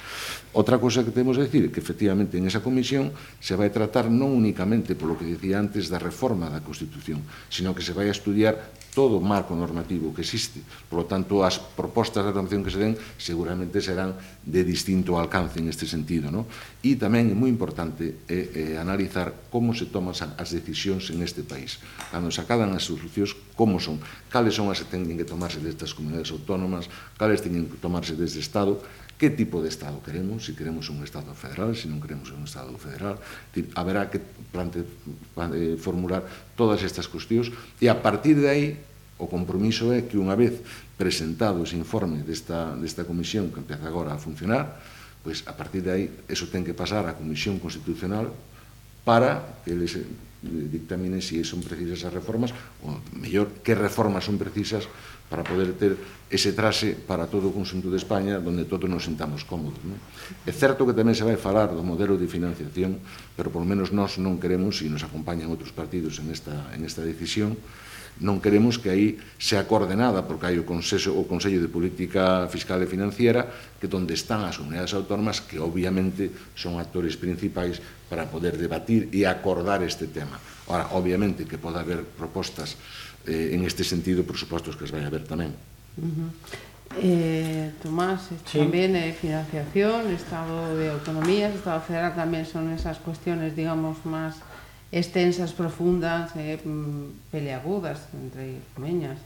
Speaker 9: Outra cosa que temos que decir, que efectivamente en esa comisión se vai tratar non únicamente polo que decía antes da reforma da Constitución, sino que se vai a estudiar todo o marco normativo que existe. Por lo tanto, as propostas de atención que se den seguramente serán de distinto alcance en este sentido. ¿no? E tamén é moi importante eh, eh, analizar como se toman as decisións en este país. Cando se acadan as solucións, como son, cales son as que teñen que tomarse destas comunidades autónomas, cales teñen que tomarse desde Estado, que tipo de Estado queremos, se si queremos un Estado federal, se si non queremos un Estado federal, haberá que plante, plante, eh, formular todas estas cuestións e a partir de aí o compromiso é que unha vez presentado ese informe desta, desta comisión que empeza agora a funcionar, pois a partir de aí eso ten que pasar á Comisión Constitucional para que eles eh, dictaminen se si son precisas as reformas ou mellor, que reformas son precisas para poder ter ese trase para todo o consunto de España donde todos nos sentamos cómodos. Non? É certo que tamén se vai falar do modelo de financiación, pero por menos nós non queremos, e nos acompañan outros partidos en esta, en esta decisión, non queremos que aí sea coordenada, porque hai o Consello, o Consello de Política Fiscal e Financiera, que donde están as unidades autónomas, que obviamente son actores principais para poder debatir e acordar este tema. Ora, obviamente que pode haber propostas eh, en este sentido, por suposto, que as vai haber tamén.
Speaker 6: Uh -huh. Eh, Tomás, sí. tamén eh, financiación, estado de autonomías, estado federal tamén son esas cuestiones, digamos, máis extensas, profundas, eh, mm, peleagudas entre comeñas.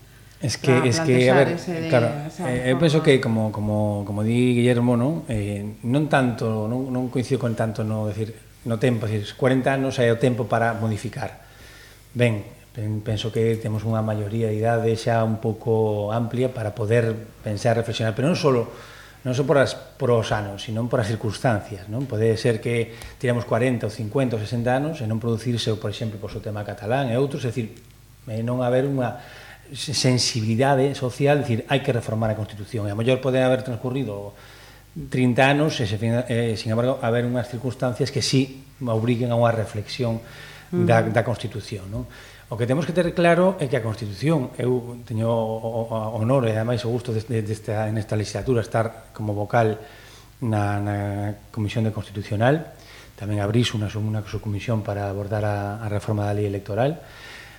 Speaker 8: Es que, es que a ver, de, claro, eh, eu penso que como, como, como di Guillermo, non, eh, non tanto, non, non coincido con tanto no decir no tempo, decir, 40 anos é o tempo para modificar. Ben, penso que temos unha maioría de idade xa un pouco amplia para poder pensar, reflexionar, pero non solo non só por, as, por os anos, sino por as circunstancias, non? Pode ser que tiramos 40 ou 50 ou 60 anos e non producirse, por exemplo, por o tema catalán e outros, é dicir, eh, non haber unha sensibilidade social, é dicir, hai que reformar a Constitución, e a mellor pode haber transcurrido 30 anos e, eh, sin embargo, haber unhas circunstancias que sí obriguen a unha reflexión mm. da, da Constitución, non? O que temos que ter claro é que a Constitución, eu teño o honor e ademais o gusto deste, en nesta legislatura estar como vocal na, na Comisión de Constitucional, tamén abrís unha, unha subcomisión para abordar a, a reforma da lei electoral,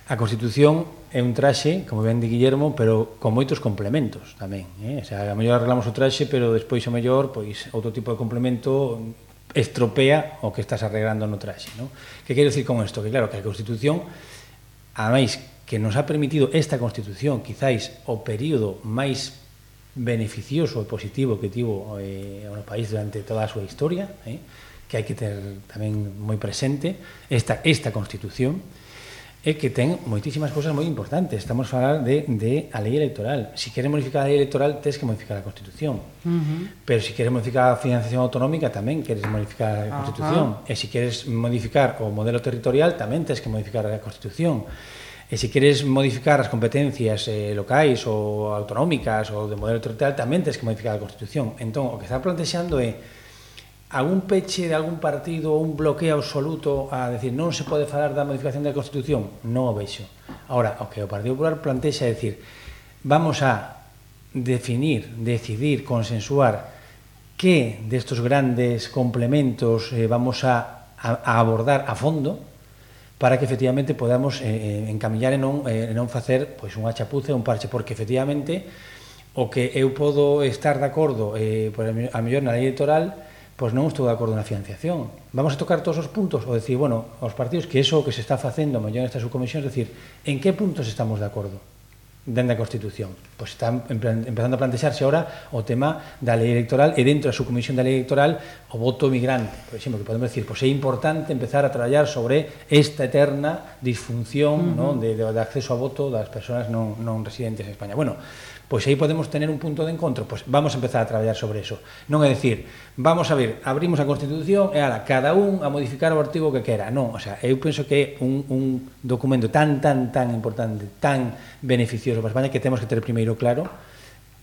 Speaker 8: A Constitución é un traxe, como ben de Guillermo, pero con moitos complementos tamén. Eh? O sea, a mellor arreglamos o traxe, pero despois a mellor pois, outro tipo de complemento estropea o que estás arreglando no traxe. No? Que quero dicir con isto? Que claro, que a Constitución ademais que nos ha permitido esta Constitución, quizáis o período máis beneficioso e positivo que tivo eh, o país durante toda a súa historia, eh, que hai que ter tamén moi presente, esta, esta Constitución, é que ten moitísimas cousas moi importantes. Estamos a falar de, de a lei electoral. Se si queres modificar a lei electoral, tens que modificar a Constitución. Uh -huh. Pero se si queres modificar a financiación autonómica, tamén queres modificar a Constitución. Uh -huh. E se si queres modificar o modelo territorial, tamén tens que modificar a Constitución. E se queres modificar as competencias eh, locais ou autonómicas ou de modelo territorial, tamén tens que modificar a Constitución. Entón, o que está plantexando é algún peche de algún partido ou un bloqueo absoluto a decir non se pode falar da modificación da Constitución, non o vexo. Ahora, o que o Partido Popular plantexa é decir vamos a definir, decidir, consensuar que destos grandes complementos eh, vamos a, a, a abordar a fondo para que efectivamente podamos eh, eh encamillar e non, eh, non facer pois, unha chapuza e un parche, porque efectivamente o que eu podo estar de acordo eh, por a mellor na lei electoral pois non estou de acordo na financiación. Vamos a tocar todos os puntos, ou decir, bueno, aos partidos que eso que se está facendo mellor nesta subcomisión, é decir, en que puntos estamos de acordo dentro da Constitución? Pois está empezando a plantexarse ahora o tema da lei electoral e dentro da subcomisión da lei electoral o voto migrante, por exemplo, que podemos decir, pois é importante empezar a traballar sobre esta eterna disfunción uh -huh. non, de, de, de acceso a voto das persoas non, non residentes en España. Bueno, pois aí podemos tener un punto de encontro, pois vamos a empezar a traballar sobre eso. Non é decir, vamos a ver, abrimos a Constitución e ala, cada un a modificar o artigo que quera. Non, o sea, eu penso que é un, un documento tan, tan, tan importante, tan beneficioso para España que temos que ter primeiro claro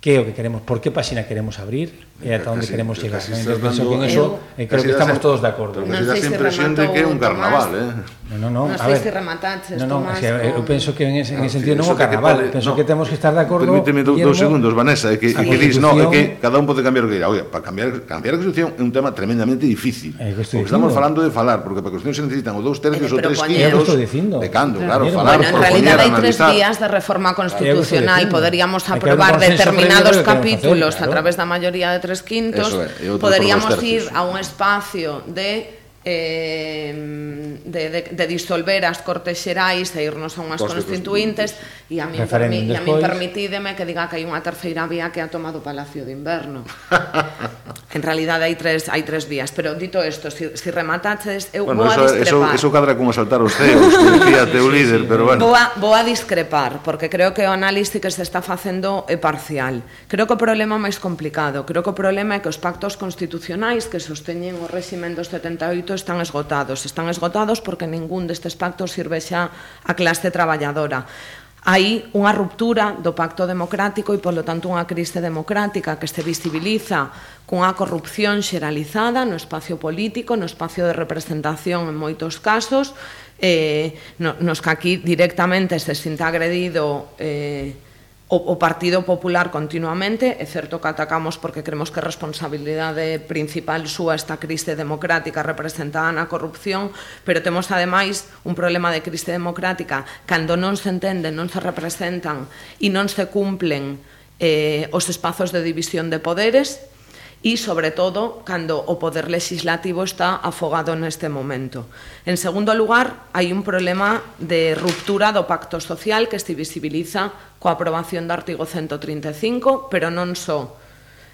Speaker 8: que é o que queremos, por que páxina queremos abrir e ata onde queremos chegar.
Speaker 9: Casi estás penso que eso, eu,
Speaker 8: eh, creo que estamos todos de acordo.
Speaker 9: Pero non sei se impresión de que é un carnaval, eh?
Speaker 8: No, no,
Speaker 7: no, non sei se remataches,
Speaker 8: no, no, eh, Tomás. O eu penso que en ese, en ese sentido non é un carnaval, que penso no, que temos que estar de acordo.
Speaker 9: Permíteme dous do segundos, Vanessa, é que, é que dis, no, é que cada un pode cambiar o que dirá. Oiga, para cambiar, cambiar a Constitución é un tema tremendamente difícil.
Speaker 8: Eh, é, que
Speaker 9: estamos falando de falar, porque para a Constitución se necesitan o dous tercios ou tres quintos
Speaker 8: de
Speaker 9: cando, claro, falar,
Speaker 7: bueno, en realidad hai tres días de reforma constitucional, poderíamos aprobar determinados determinados capítulos facer, claro. a través da maioría de tres quintos, Eso é, poderíamos ir a un espacio de eh, de, de, de disolver as Cortes Xerais e irnos a unhas constituintes. e a min, permi, e a min permitídeme que diga que hai unha terceira vía que ha tomado o Palacio de Inverno. [laughs] En realidad hai tres hai tres vías, pero dito isto si, si remataches, eu
Speaker 9: bueno,
Speaker 7: vou a discrepar.
Speaker 9: eso, eso cadra como saltar os ceos fíjate [laughs] teu líder, sí, sí, pero bueno.
Speaker 7: Vou a, vou a discrepar, porque creo que o análise que se está facendo é parcial. Creo que o problema máis complicado. Creo que o problema é que os pactos constitucionais que sosteñen o réximen dos 78 momento están esgotados. Están esgotados porque ningún destes pactos sirve xa a clase traballadora. Hai unha ruptura do pacto democrático e, polo tanto, unha crise democrática que se visibiliza cunha corrupción xeralizada no espacio político, no espacio de representación en moitos casos, eh, nos que aquí directamente se sinta agredido eh, o, o Partido Popular continuamente, é certo que atacamos porque cremos que a responsabilidade principal súa esta crise democrática representada na corrupción, pero temos ademais un problema de crise democrática. Cando non se entenden, non se representan e non se cumplen eh, os espazos de división de poderes, e, sobre todo, cando o poder legislativo está afogado neste momento. En segundo lugar, hai un problema de ruptura do pacto social que se visibiliza coa aprobación do artigo 135, pero non só.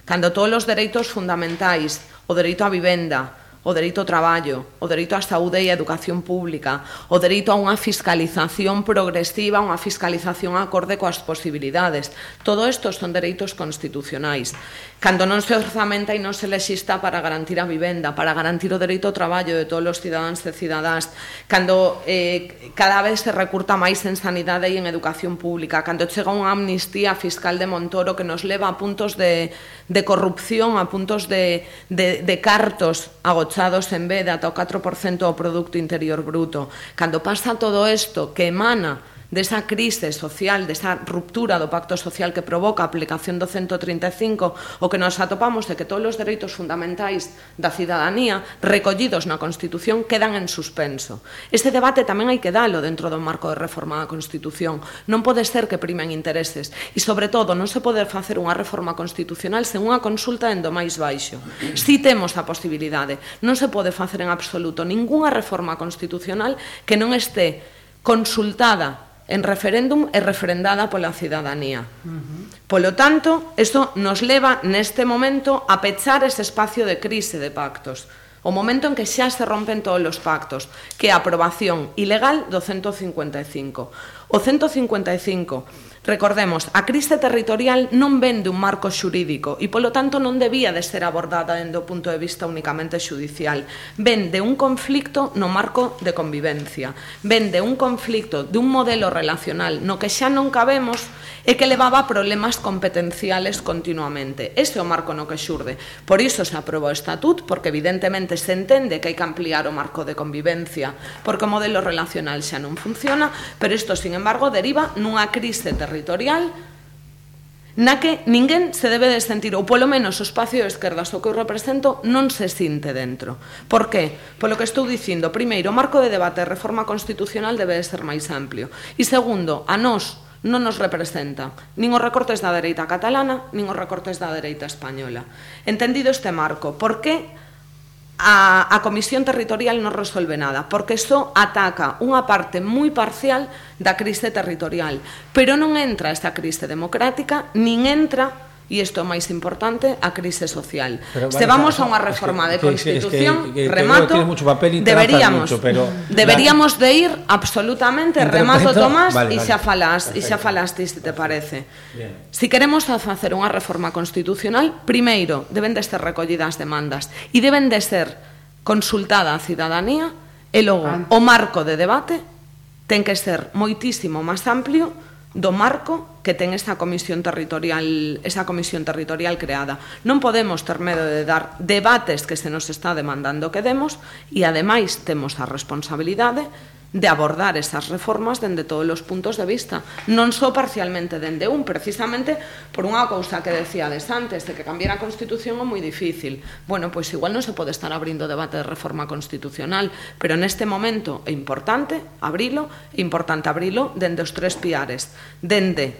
Speaker 7: Cando todos os dereitos fundamentais, o dereito á vivenda, o dereito ao traballo, o dereito á saúde e á educación pública, o dereito a unha fiscalización progresiva, unha fiscalización acorde coas posibilidades. Todo isto son dereitos constitucionais. Cando non se orzamenta e non se lexista para garantir a vivenda, para garantir o dereito ao traballo de todos os cidadáns e cidadás, cando eh, cada vez se recurta máis en sanidade e en educación pública, cando chega unha amnistía fiscal de Montoro que nos leva a puntos de, de corrupción, a puntos de, de, de cartos agochados avanzados en B de ata o 4% ao produto interior bruto. Cando pasa todo isto que emana desa crise social, desa ruptura do pacto social que provoca a aplicación do 135, o que nos atopamos de que todos os dereitos fundamentais da cidadanía recollidos na Constitución quedan en suspenso. Este debate tamén hai que dalo dentro do marco de reforma da Constitución. Non pode ser que primen intereses e, sobre todo, non se pode facer unha reforma constitucional sen unha consulta en do máis baixo. Si temos a posibilidade, non se pode facer en absoluto ningunha reforma constitucional que non este consultada en referéndum e referendada pola cidadanía. Uh -huh. Polo tanto, isto nos leva neste momento a pechar ese espacio de crise de pactos, o momento en que xa se rompen todos os pactos, que é a aprobación ilegal do 155. O 155, recordemos, a crise territorial non ven un marco xurídico e, polo tanto, non debía de ser abordada dende o punto de vista únicamente xudicial. Ven de un conflicto no marco de convivencia, ven de un conflicto dun modelo relacional no que xa non cabemos e que levaba problemas competenciales continuamente. Ese é o marco no que xurde. Por iso se aprobou o estatut, porque evidentemente evidentemente se entende que hai que ampliar o marco de convivencia porque o modelo relacional xa non funciona, pero isto, sin embargo, deriva nunha crise territorial na que ninguén se debe de sentir, ou polo menos o espacio de esquerdas o que eu represento non se sinte dentro. Por que? Polo que estou dicindo, primeiro, o marco de debate de reforma constitucional debe de ser máis amplio. E segundo, a nós non nos representa nin os recortes da dereita catalana, nin os recortes da dereita española. Entendido este marco, por que a, a Comisión Territorial non resolve nada, porque isto ataca unha parte moi parcial da crise territorial, pero non entra esta crise democrática, nin entra e isto é máis importante, a crise social. Pero, se vamos a unha reforma de constitución, es que, es que, que, remato, que
Speaker 8: mucho papel y
Speaker 7: deberíamos,
Speaker 8: mucho, pero,
Speaker 7: deberíamos la... de ir absolutamente, remato Tomás, vale, vale, e xa falas, e xa falastis, se te parece. Bien. Si queremos facer unha reforma constitucional, primeiro, deben de ser recollidas demandas e deben de ser consultada a cidadanía e logo ah. o marco de debate ten que ser moitísimo máis amplio do marco que ten esta comisión territorial, esa comisión territorial creada. Non podemos ter medo de dar debates que se nos está demandando que demos e ademais temos a responsabilidade de abordar esas reformas dende todos os puntos de vista, non só parcialmente dende un, precisamente por unha cousa que decíades antes, de que cambiar a Constitución é moi difícil. Bueno, pois igual non se pode estar abrindo debate de reforma constitucional, pero neste momento é importante abrilo, é importante abrilo dende os tres piares, dende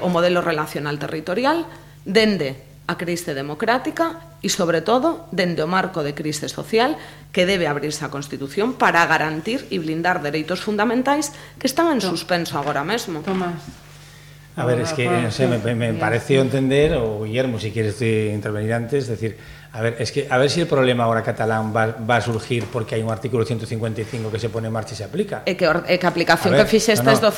Speaker 7: o modelo relacional territorial, dende a crise democrática e, sobre todo, dende o marco de crise social que debe abrirse a Constitución para garantir e blindar dereitos fundamentais que están en suspenso agora mesmo.
Speaker 6: Tomás.
Speaker 8: A ver, es que, no sé, me, me pareció entender, o Guillermo, si quieres intervenir antes, decir, A ver, es que a ver si el problema ahora catalán va, va a surgir porque hai un artículo 155 que se pone en marcha e se aplica.
Speaker 7: E que, e eh, que a aplicación ver, que fixestes no, no, do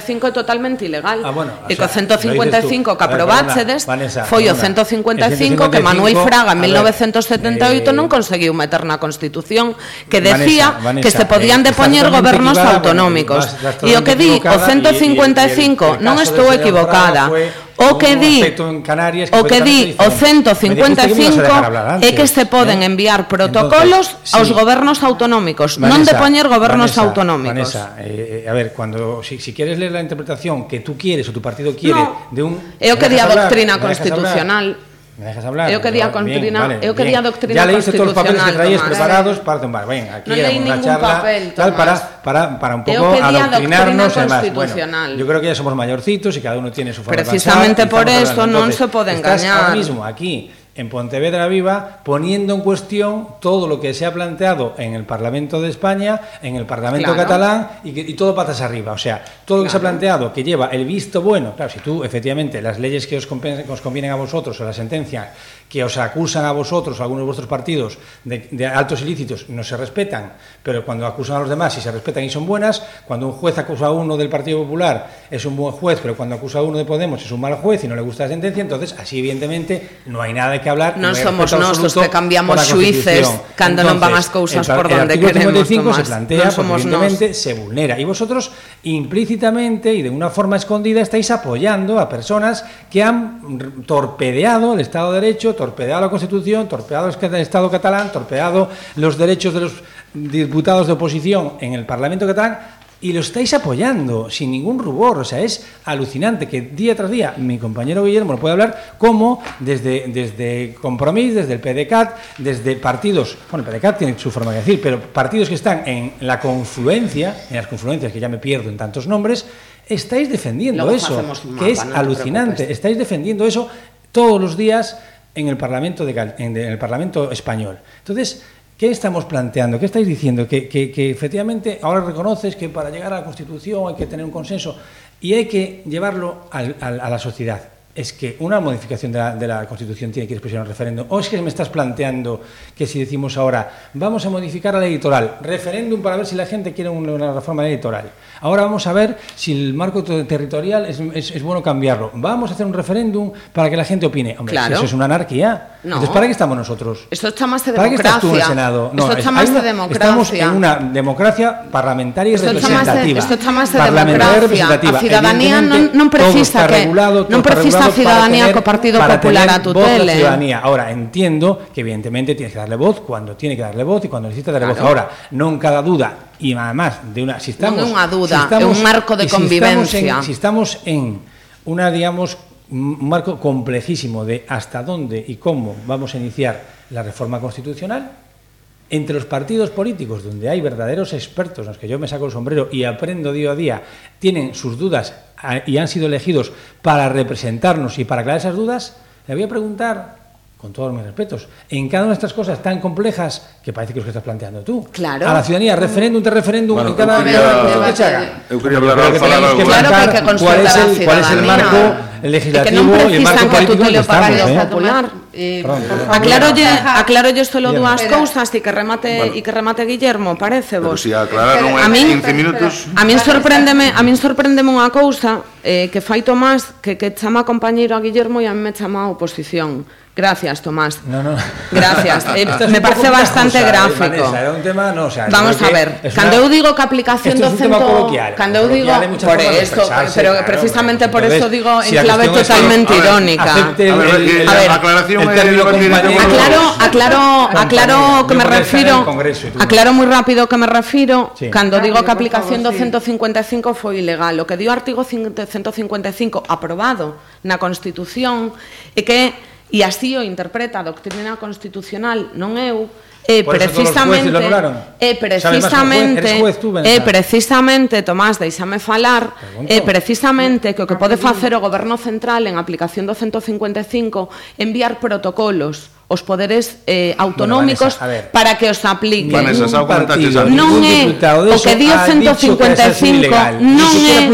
Speaker 7: 155 é totalmente ilegal.
Speaker 8: Ah, bueno,
Speaker 7: e que o 155 que aprobaxedes foi o 155 que Manuel Fraga en 1978 eh, non conseguiu meter na Constitución que decía Vanessa, Vanessa, que se podían eh, depoñer gobernos autonómicos. E o que di o 155 non estou equivocada. Fue o que di en Canarias que o que di o 155 é que se poden eh? enviar protocolos Entonces, sí. aos gobernos autonómicos, Vanessa, non de poñer gobernos Vanessa, autonómicos.
Speaker 8: Vanessa, eh, eh a ver, cuando si, si quieres ler la interpretación que tú quieres o tu partido quiere no, de un
Speaker 7: É o que di a doctrina constitucional.
Speaker 8: Hablar, ¿Me dejas hablar?
Speaker 7: Eu quería doctrina, vale, eu quería doctrina
Speaker 8: Ya leíste todos los papeles que traías preparados para tomar. Ven, aquí
Speaker 7: no leí
Speaker 8: una charla
Speaker 7: papel,
Speaker 8: tal para para para un poco adoctrinarnos Bueno, yo creo que ya somos mayorcitos y cada uno tiene su forma
Speaker 7: Precisamente
Speaker 8: de
Speaker 7: por eso non se pode engañar.
Speaker 8: Estás ahora mismo aquí en Pontevedra Viva, poniendo en cuestión todo lo que se ha planteado en el Parlamento de España, en el Parlamento claro. catalán y, que, y, todo patas arriba. O sea, todo lo que se ha planteado que lleva el visto bueno, claro, si tú efectivamente las leyes que os, convienen, que os convienen a vosotros o la sentencia que os acusan a vosotros, a algunos de vuestros partidos, de, de, altos ilícitos, no se respetan, pero cuando acusan a los demás y se respetan y son buenas, cuando un juez acusa a uno del Partido Popular es un buen juez, pero cuando acusa a uno de Podemos es un mal juez y no le gusta la sentencia, entonces así evidentemente no hai nada de que hablar.
Speaker 7: Non no somos nós os que cambiamos xuíces cando non van as cousas por donde queremos.
Speaker 8: El 55 se plantea, no porque evidentemente nos. se vulnera. Y vosotros implícitamente y de una forma escondida estáis apoyando a personas que han torpedeado el Estado de Derecho, torpedeado la Constitución, torpedeado el Estado catalán, torpedeado los derechos de los diputados de oposición en el Parlamento catalán y lo estáis apoyando sin ningún rubor. O sea, es alucinante que día tras día mi compañero Guillermo lo puede hablar como desde, desde Compromís, desde el PDCAT, desde partidos, bueno, el PDCAT tiene su forma de decir, pero partidos que están en la confluencia, en las confluencias que ya me pierdo en tantos nombres, estáis defendiendo
Speaker 7: Luego
Speaker 8: eso,
Speaker 7: mapa,
Speaker 8: que es
Speaker 7: no
Speaker 8: alucinante. Estáis defendiendo eso todos los días en el Parlamento, de, en el Parlamento español. Entonces, ¿Qué estamos planteando? ¿Qué estáis diciendo? Que, efectivamente ahora reconoces que para llegar a la Constitución hay que tener un consenso y hay que llevarlo al, al, a la sociedad. Es que una modificación de la, Constitución tiene que expresión al referéndum. O es que me estás planteando que si decimos ahora vamos a modificar la ley electoral, referéndum para ver si la gente quiere una reforma electoral. Ahora vamos a ver si el marco territorial es, es, es bueno cambiarlo. Vamos a hacer un referéndum para que la gente opine. Hombre,
Speaker 7: claro.
Speaker 8: eso es una anarquía.
Speaker 7: No.
Speaker 8: Entonces, ¿para qué estamos nosotros?
Speaker 7: Esto está más de
Speaker 8: ¿Para qué
Speaker 7: democracia.
Speaker 8: estás tú en el Senado?
Speaker 7: Esto está
Speaker 8: es-
Speaker 7: más de democracia.
Speaker 8: Estamos en una democracia parlamentaria y
Speaker 7: Esto de,
Speaker 8: representativa.
Speaker 7: esto está máis de
Speaker 8: Parlamentaria
Speaker 7: democracia.
Speaker 8: representativa.
Speaker 7: A non,
Speaker 8: Evidentemente,
Speaker 7: non precisa que
Speaker 8: regulado,
Speaker 7: non precisa a
Speaker 8: regulado para
Speaker 7: cidadanía
Speaker 8: tener-
Speaker 7: co Partido
Speaker 8: para
Speaker 7: Popular a tu
Speaker 8: voz la
Speaker 7: tele.
Speaker 8: ciudadanía. Ahora, entiendo que evidentemente tienes que darle voz cuando tiene que darle voz y cuando necesita darle voz.
Speaker 7: Claro.
Speaker 8: Ahora, non cada duda y además de una si estamos
Speaker 7: duda,
Speaker 8: si estamos-
Speaker 7: un marco de
Speaker 8: y si estamos
Speaker 7: convivencia.
Speaker 8: en- si estamos en una digamos un marco complejísimo de hasta dónde y cómo vamos a iniciar la reforma constitucional entre los partidos políticos donde hay verdaderos expertos, los que yo me saco el sombrero y aprendo día a día, tienen sus dudas a- y han sido elegidos para representarnos y para aclarar esas dudas, le voy a preguntar, con todos mis respetos, en cada una de estas cosas tan complejas que parece que es lo que estás planteando tú.
Speaker 7: Claro.
Speaker 8: A la ciudadanía, referéndum de referéndum,
Speaker 9: bueno,
Speaker 8: en cada que se haga.
Speaker 9: Eu quería hablar al falar
Speaker 8: que
Speaker 7: claro que hay que
Speaker 8: cuál es el, cuál es el marco legislativo
Speaker 7: e que non
Speaker 8: e
Speaker 7: o
Speaker 8: marco político que estamos, eh?
Speaker 7: Popular.
Speaker 6: Eh,
Speaker 7: aclarolle, aclarolle solo dúas cousas e que remate
Speaker 9: bueno,
Speaker 7: e que remate Guillermo, parece vos.
Speaker 9: Si aclararon
Speaker 7: min-
Speaker 9: 15 minutos.
Speaker 7: A min sorpréndeme, a min sorpréndeme unha cousa eh, que fai Tomás que que chama compañeiro a Guillermo e a mí me chama a oposición Gracias, Tomás.
Speaker 8: No, no.
Speaker 7: Gracias. [laughs] Eh,
Speaker 8: es
Speaker 7: me parece bastante
Speaker 8: cosa,
Speaker 7: gráfico.
Speaker 8: Vanessa, era un tema, no, o sea,
Speaker 7: Vamos a ver. Cuando
Speaker 8: una,
Speaker 7: eu digo que aplicación
Speaker 8: docente,
Speaker 7: cuando eu digo por
Speaker 8: esto,
Speaker 7: pero
Speaker 8: claro,
Speaker 7: precisamente por
Speaker 8: entonces,
Speaker 7: eso digo
Speaker 8: si
Speaker 7: en clave totalmente
Speaker 9: es,
Speaker 7: irónica.
Speaker 9: A ver,
Speaker 8: el,
Speaker 9: eh,
Speaker 7: a ver,
Speaker 9: aclaración
Speaker 8: el término
Speaker 7: aclaro, aclaro, aclaro que me
Speaker 8: refiero.
Speaker 7: Aclaro muy rápido que me refiero
Speaker 8: sí.
Speaker 7: cuando ah, digo que aplicación do 155 foi ilegal, o que dio artigo 155 aprobado na Constitución e que E así o interpreta a doctrina constitucional, non eu,
Speaker 8: e
Speaker 7: precisamente
Speaker 8: e
Speaker 7: precisamente
Speaker 8: juez, tú,
Speaker 7: e precisamente Tomás, deixame falar, e precisamente que o que pode facer o goberno central en aplicación do 155 enviar protocolos os poderes eh, autonómicos
Speaker 8: bueno, Vanessa,
Speaker 7: para que os apliquen.
Speaker 9: Vanessa, xa a
Speaker 7: Non é o que di o 155 non é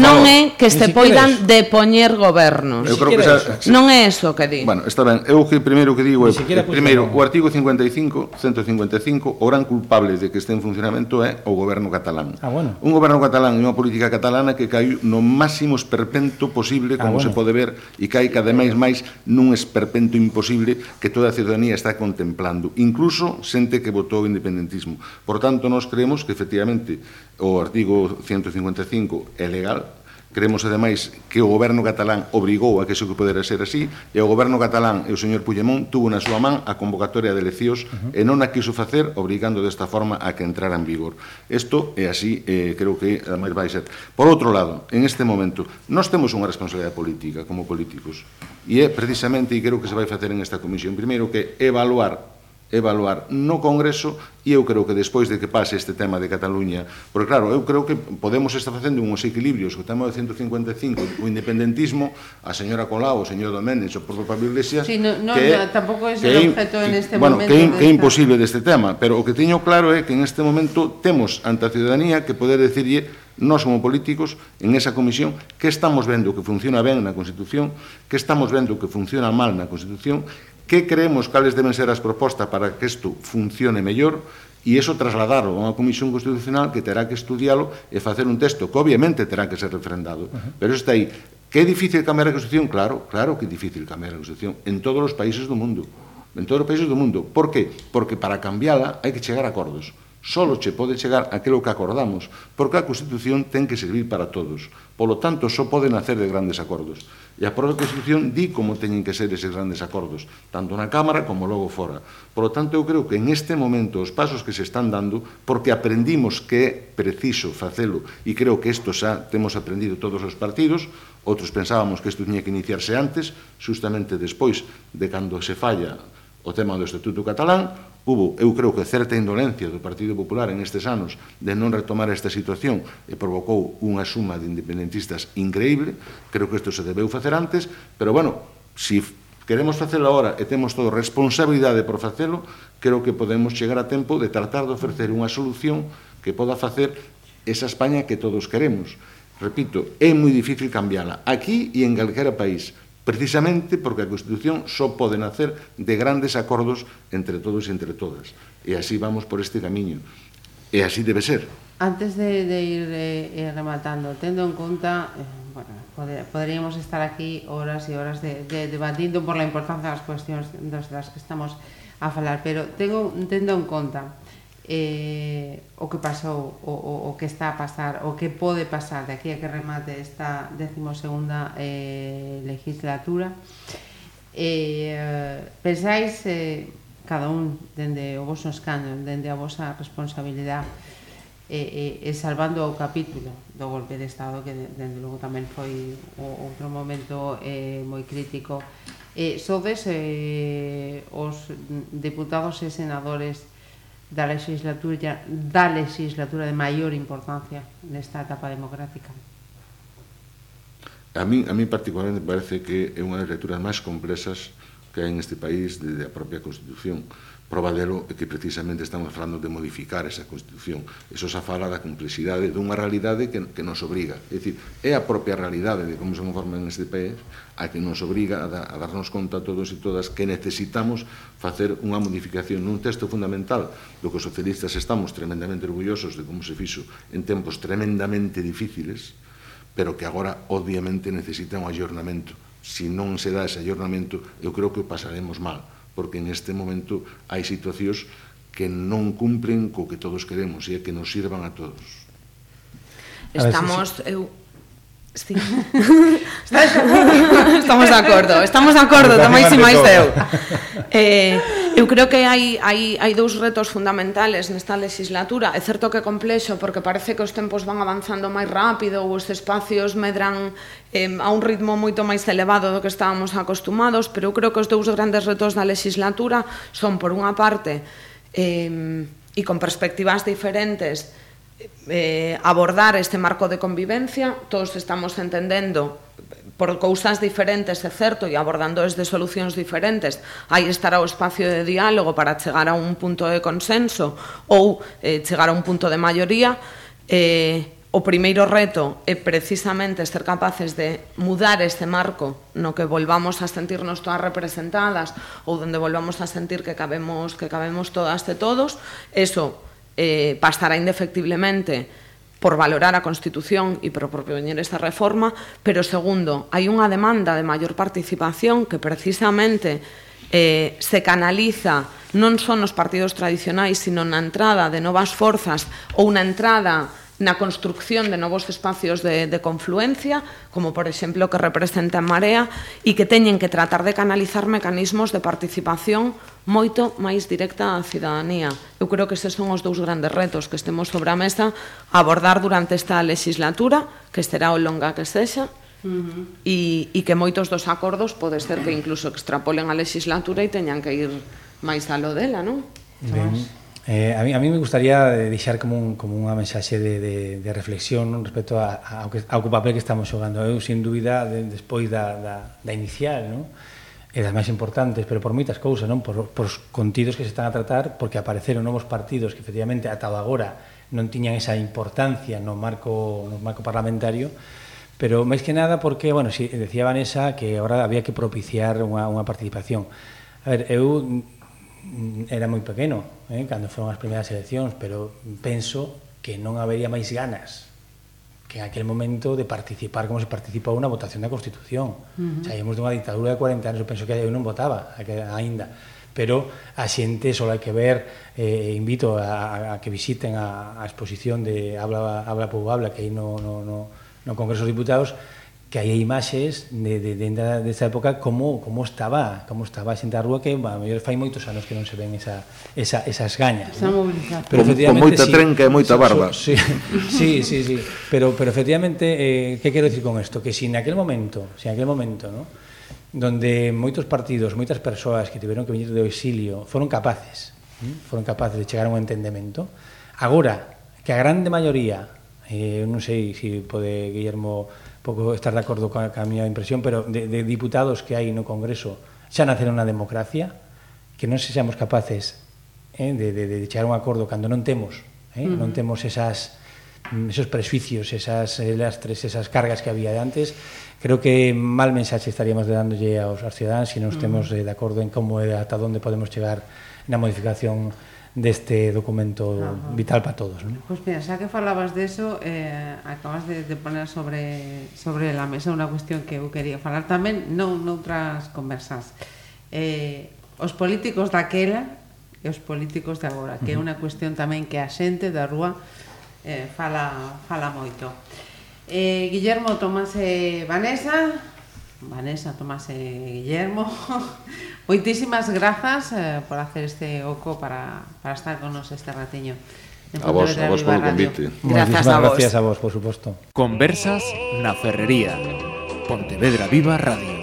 Speaker 7: non é que se poidan depoñer gobernos.
Speaker 9: Eu creo que xa,
Speaker 7: non é eso que di.
Speaker 9: Bueno, está ben. Eu que primeiro que digo é primeiro o artigo 55, 155, o gran culpable de que este en funcionamento é o goberno catalán.
Speaker 8: Ah, bueno.
Speaker 9: Un goberno catalán e unha política catalana que caiu no máximo esperpento posible, como ah,
Speaker 8: bueno.
Speaker 9: se pode ver, e cai cada máis máis nun esperpento imposible que toda a ciudadanía está contemplando, incluso xente que votou independentismo. Por tanto, nós creemos que efectivamente o artigo 155 é legal, Creemos, ademais, que o goberno catalán obrigou a que iso que podera ser así e o goberno catalán e o señor Puigdemont tuvo na súa man a convocatoria de eleccións uh -huh. e non a quiso facer obrigando desta forma a que entrara en vigor. Isto é así, eh, creo que ademais vai ser. Por outro lado, en este momento, nós temos unha responsabilidade política como políticos e é precisamente, e creo que se vai facer en esta comisión, primeiro que evaluar evaluar no Congreso e eu creo que despois de que pase este tema de Cataluña, porque claro, eu creo que podemos estar facendo uns equilibrios o tema do 155, o independentismo, a señora Colau, o señor Doménez o propio Pablo Iglesias,
Speaker 6: sí, no, no,
Speaker 9: que,
Speaker 6: no, tampouco
Speaker 9: é o
Speaker 6: objeto en este
Speaker 9: bueno,
Speaker 6: momento.
Speaker 9: Bueno,
Speaker 6: que,
Speaker 9: que é imposible deste tema, pero o que teño claro é que en este momento temos ante a ciudadanía que poder decirlle nós como políticos en esa comisión que estamos vendo que funciona ben na Constitución, que estamos vendo que funciona mal na Constitución, que creemos cales deben ser as propostas para que isto funcione mellor e iso trasladarlo a unha comisión constitucional que terá que estudialo e facer un texto que obviamente terá que ser refrendado. Uh -huh. Pero está aí. Que é difícil cambiar a Constitución? Claro, claro que é difícil cambiar a Constitución en todos os países do mundo. En todos os países do mundo. Por que? Porque para cambiala hai que chegar a acordos. Uh Solo che pode chegar aquilo que acordamos, porque a Constitución ten que servir para todos. Polo tanto, só pode nacer de grandes acordos. E a propia Constitución di como teñen que ser eses grandes acordos, tanto na Cámara como logo fora. Por lo tanto, eu creo que en este momento os pasos que se están dando, porque aprendimos que é preciso facelo, e creo que isto xa temos aprendido todos os partidos, outros pensábamos que isto tiña que iniciarse antes, justamente despois de cando se falla o tema do Estatuto Catalán, hubo, eu creo que certa indolencia do Partido Popular en estes anos de non retomar esta situación e provocou unha suma de independentistas increíble, creo que isto se debeu facer antes, pero bueno, se si queremos facelo agora e temos todo responsabilidade por facelo, creo que podemos chegar a tempo de tratar de ofrecer unha solución que poda facer esa España que todos queremos. Repito, é moi difícil cambiala, aquí e en calquera país, precisamente porque a Constitución só pode nacer de grandes acordos entre todos e entre todas. E así vamos por este camiño. E así debe ser.
Speaker 6: Antes de, de ir eh, eh rematando, tendo en conta, eh, bueno, poder, poderíamos estar aquí horas e horas de, de, debatindo por la importancia das cuestións das, que estamos a falar, pero tengo, tendo en conta eh, o que pasou, o, o, o que está a pasar, o que pode pasar de aquí a que remate esta 12ª eh, legislatura. Eh, pensáis, eh, cada un, dende o vosso escano, dende a vosa responsabilidade, e, e, e salvando o capítulo do golpe de Estado que dende logo tamén foi o, outro momento eh, moi crítico eh, sodes eh, os diputados e senadores da legislatura, da legislatura de maior importancia nesta etapa democrática.
Speaker 9: A min, a min particularmente parece que é unha das lecturas máis complexas que hai neste país desde a propia Constitución probadero é que precisamente estamos falando de modificar esa Constitución. Eso xa fala da complexidade dunha realidade que, que nos obriga. É dicir, é a propia realidade de como se conforman este país a que nos obriga a, da, a darnos conta todos e todas que necesitamos facer unha modificación nun texto fundamental do que os socialistas estamos tremendamente orgullosos de como se fixo en tempos tremendamente difíciles, pero que agora obviamente necesita un ayornamento. Se si non se dá ese ayornamento, eu creo que o pasaremos mal porque neste momento hai situacións que non cumpren co que todos queremos e que nos sirvan a todos.
Speaker 7: Estamos, eu, Sí. [laughs] estamos de acordo, estamos de acordo, tamén si máis eu. [laughs] Eh, Eu creo que hai, hai, hai dous retos fundamentales nesta legislatura. É certo que é complexo porque parece que os tempos van avanzando máis rápido ou os espacios medran eh, a un ritmo moito máis elevado do que estábamos acostumados, pero eu creo que os dous grandes retos da legislatura son, por unha parte, eh, e con perspectivas diferentes, eh, abordar este marco de convivencia. Todos estamos entendendo por cousas diferentes, é certo, e abordando desde solucións diferentes. Aí estará o espacio de diálogo para chegar a un punto de consenso ou eh, chegar a un punto de maioría. Eh, o primeiro reto é precisamente ser capaces de mudar este marco no que volvamos a sentirnos todas representadas ou donde volvamos a sentir que cabemos que cabemos todas e todos. Eso eh, pasará indefectiblemente por valorar a Constitución e por propoñer esta reforma, pero segundo, hai unha demanda de maior participación que precisamente eh, se canaliza non son nos partidos tradicionais, sino na entrada de novas forzas ou na entrada na construcción de novos espacios de, de confluencia, como por exemplo que representa Marea, e que teñen que tratar de canalizar mecanismos de participación moito máis directa á cidadanía. Eu creo que estes son os dous grandes retos que estemos sobre a mesa a abordar durante esta legislatura, que será o longa que sexa, Uh -huh. e, e que moitos dos acordos pode ser que incluso extrapolen a legislatura e teñan que ir máis alo dela, non? Ben,
Speaker 8: eh, a, mí, a mí me gustaría eh, deixar como, un, como unha mensaxe de, de, de reflexión non? respecto a, a, ao, que, ao papel que estamos xogando. Eu, sin dúbida, de, despois da, da, da inicial, non? e das máis importantes, pero por moitas cousas, non? Por, por os contidos que se están a tratar, porque apareceron novos partidos que efectivamente ata agora non tiñan esa importancia no marco, no marco parlamentario, pero máis que nada porque, bueno, si, decía Vanessa que agora había que propiciar unha, unha participación. A ver, eu mm, era moi pequeno, eh, cando foron as primeiras eleccións, pero penso que non habería máis ganas que en aquel momento de participar como se participa unha votación da Constitución. Uh -huh. Saímos dunha ditadura de 40 anos, eu penso que aí non votaba, aínda. Pero a xente só hai que ver, eh, invito a, a que visiten a, a exposición de Habla, Habla Pou Habla, que aí no, no, no, no Congreso dos Diputados, que aí hai imaxes de, de, de, desa época como, como estaba como estaba a xente a rúa que a mellor fai moitos anos que non se ven esa, esa, esas gañas
Speaker 6: esa
Speaker 9: ¿no? pero con, con moita sí, trenca e moita barba.
Speaker 8: sí, sí, [laughs] sí, sí, sí. Pero, pero efectivamente eh, que quero dicir con isto? Que si en aquel momento si en aquel momento ¿no? donde moitos partidos moitas persoas que tiveron que venir do exilio foron capaces foron capaces de chegar a un entendemento. Agora que a grande maioría eh, non sei se si pode Guillermo pouco estar de acordo ca, ca miña impresión, pero de, de diputados que hai no Congreso xa naceron na democracia, que non se seamos capaces eh, de, de, de chegar un acordo cando non temos, eh, uh -huh. non temos esas mm, esos presuicios, esas lastres, esas cargas que había de antes, creo que mal mensaxe estaríamos dándolle aos, aos cidadáns se non estemos uh -huh. de acordo en como e eh, ata onde podemos chegar na modificación deste documento Ajá. vital para todos. ¿no?
Speaker 6: Pois pues mira, xa que falabas deso, eh, acabas de, de poner sobre, sobre la mesa unha cuestión que eu quería falar tamén non noutras conversas. Eh, os políticos daquela e os políticos de agora, que é unha cuestión tamén que a xente da rúa eh, fala, fala moito. Eh, Guillermo Tomás e Vanessa, Vanessa Tomás e Guillermo, [laughs] Moitísimas grazas eh, por hacer este oco para, para estar con nos este ratiño.
Speaker 9: A vos, a vos polo convite.
Speaker 8: Gracias a vos. Gracias a vos, por suposto.
Speaker 3: Conversas na Ferrería. Pontevedra Viva Radio.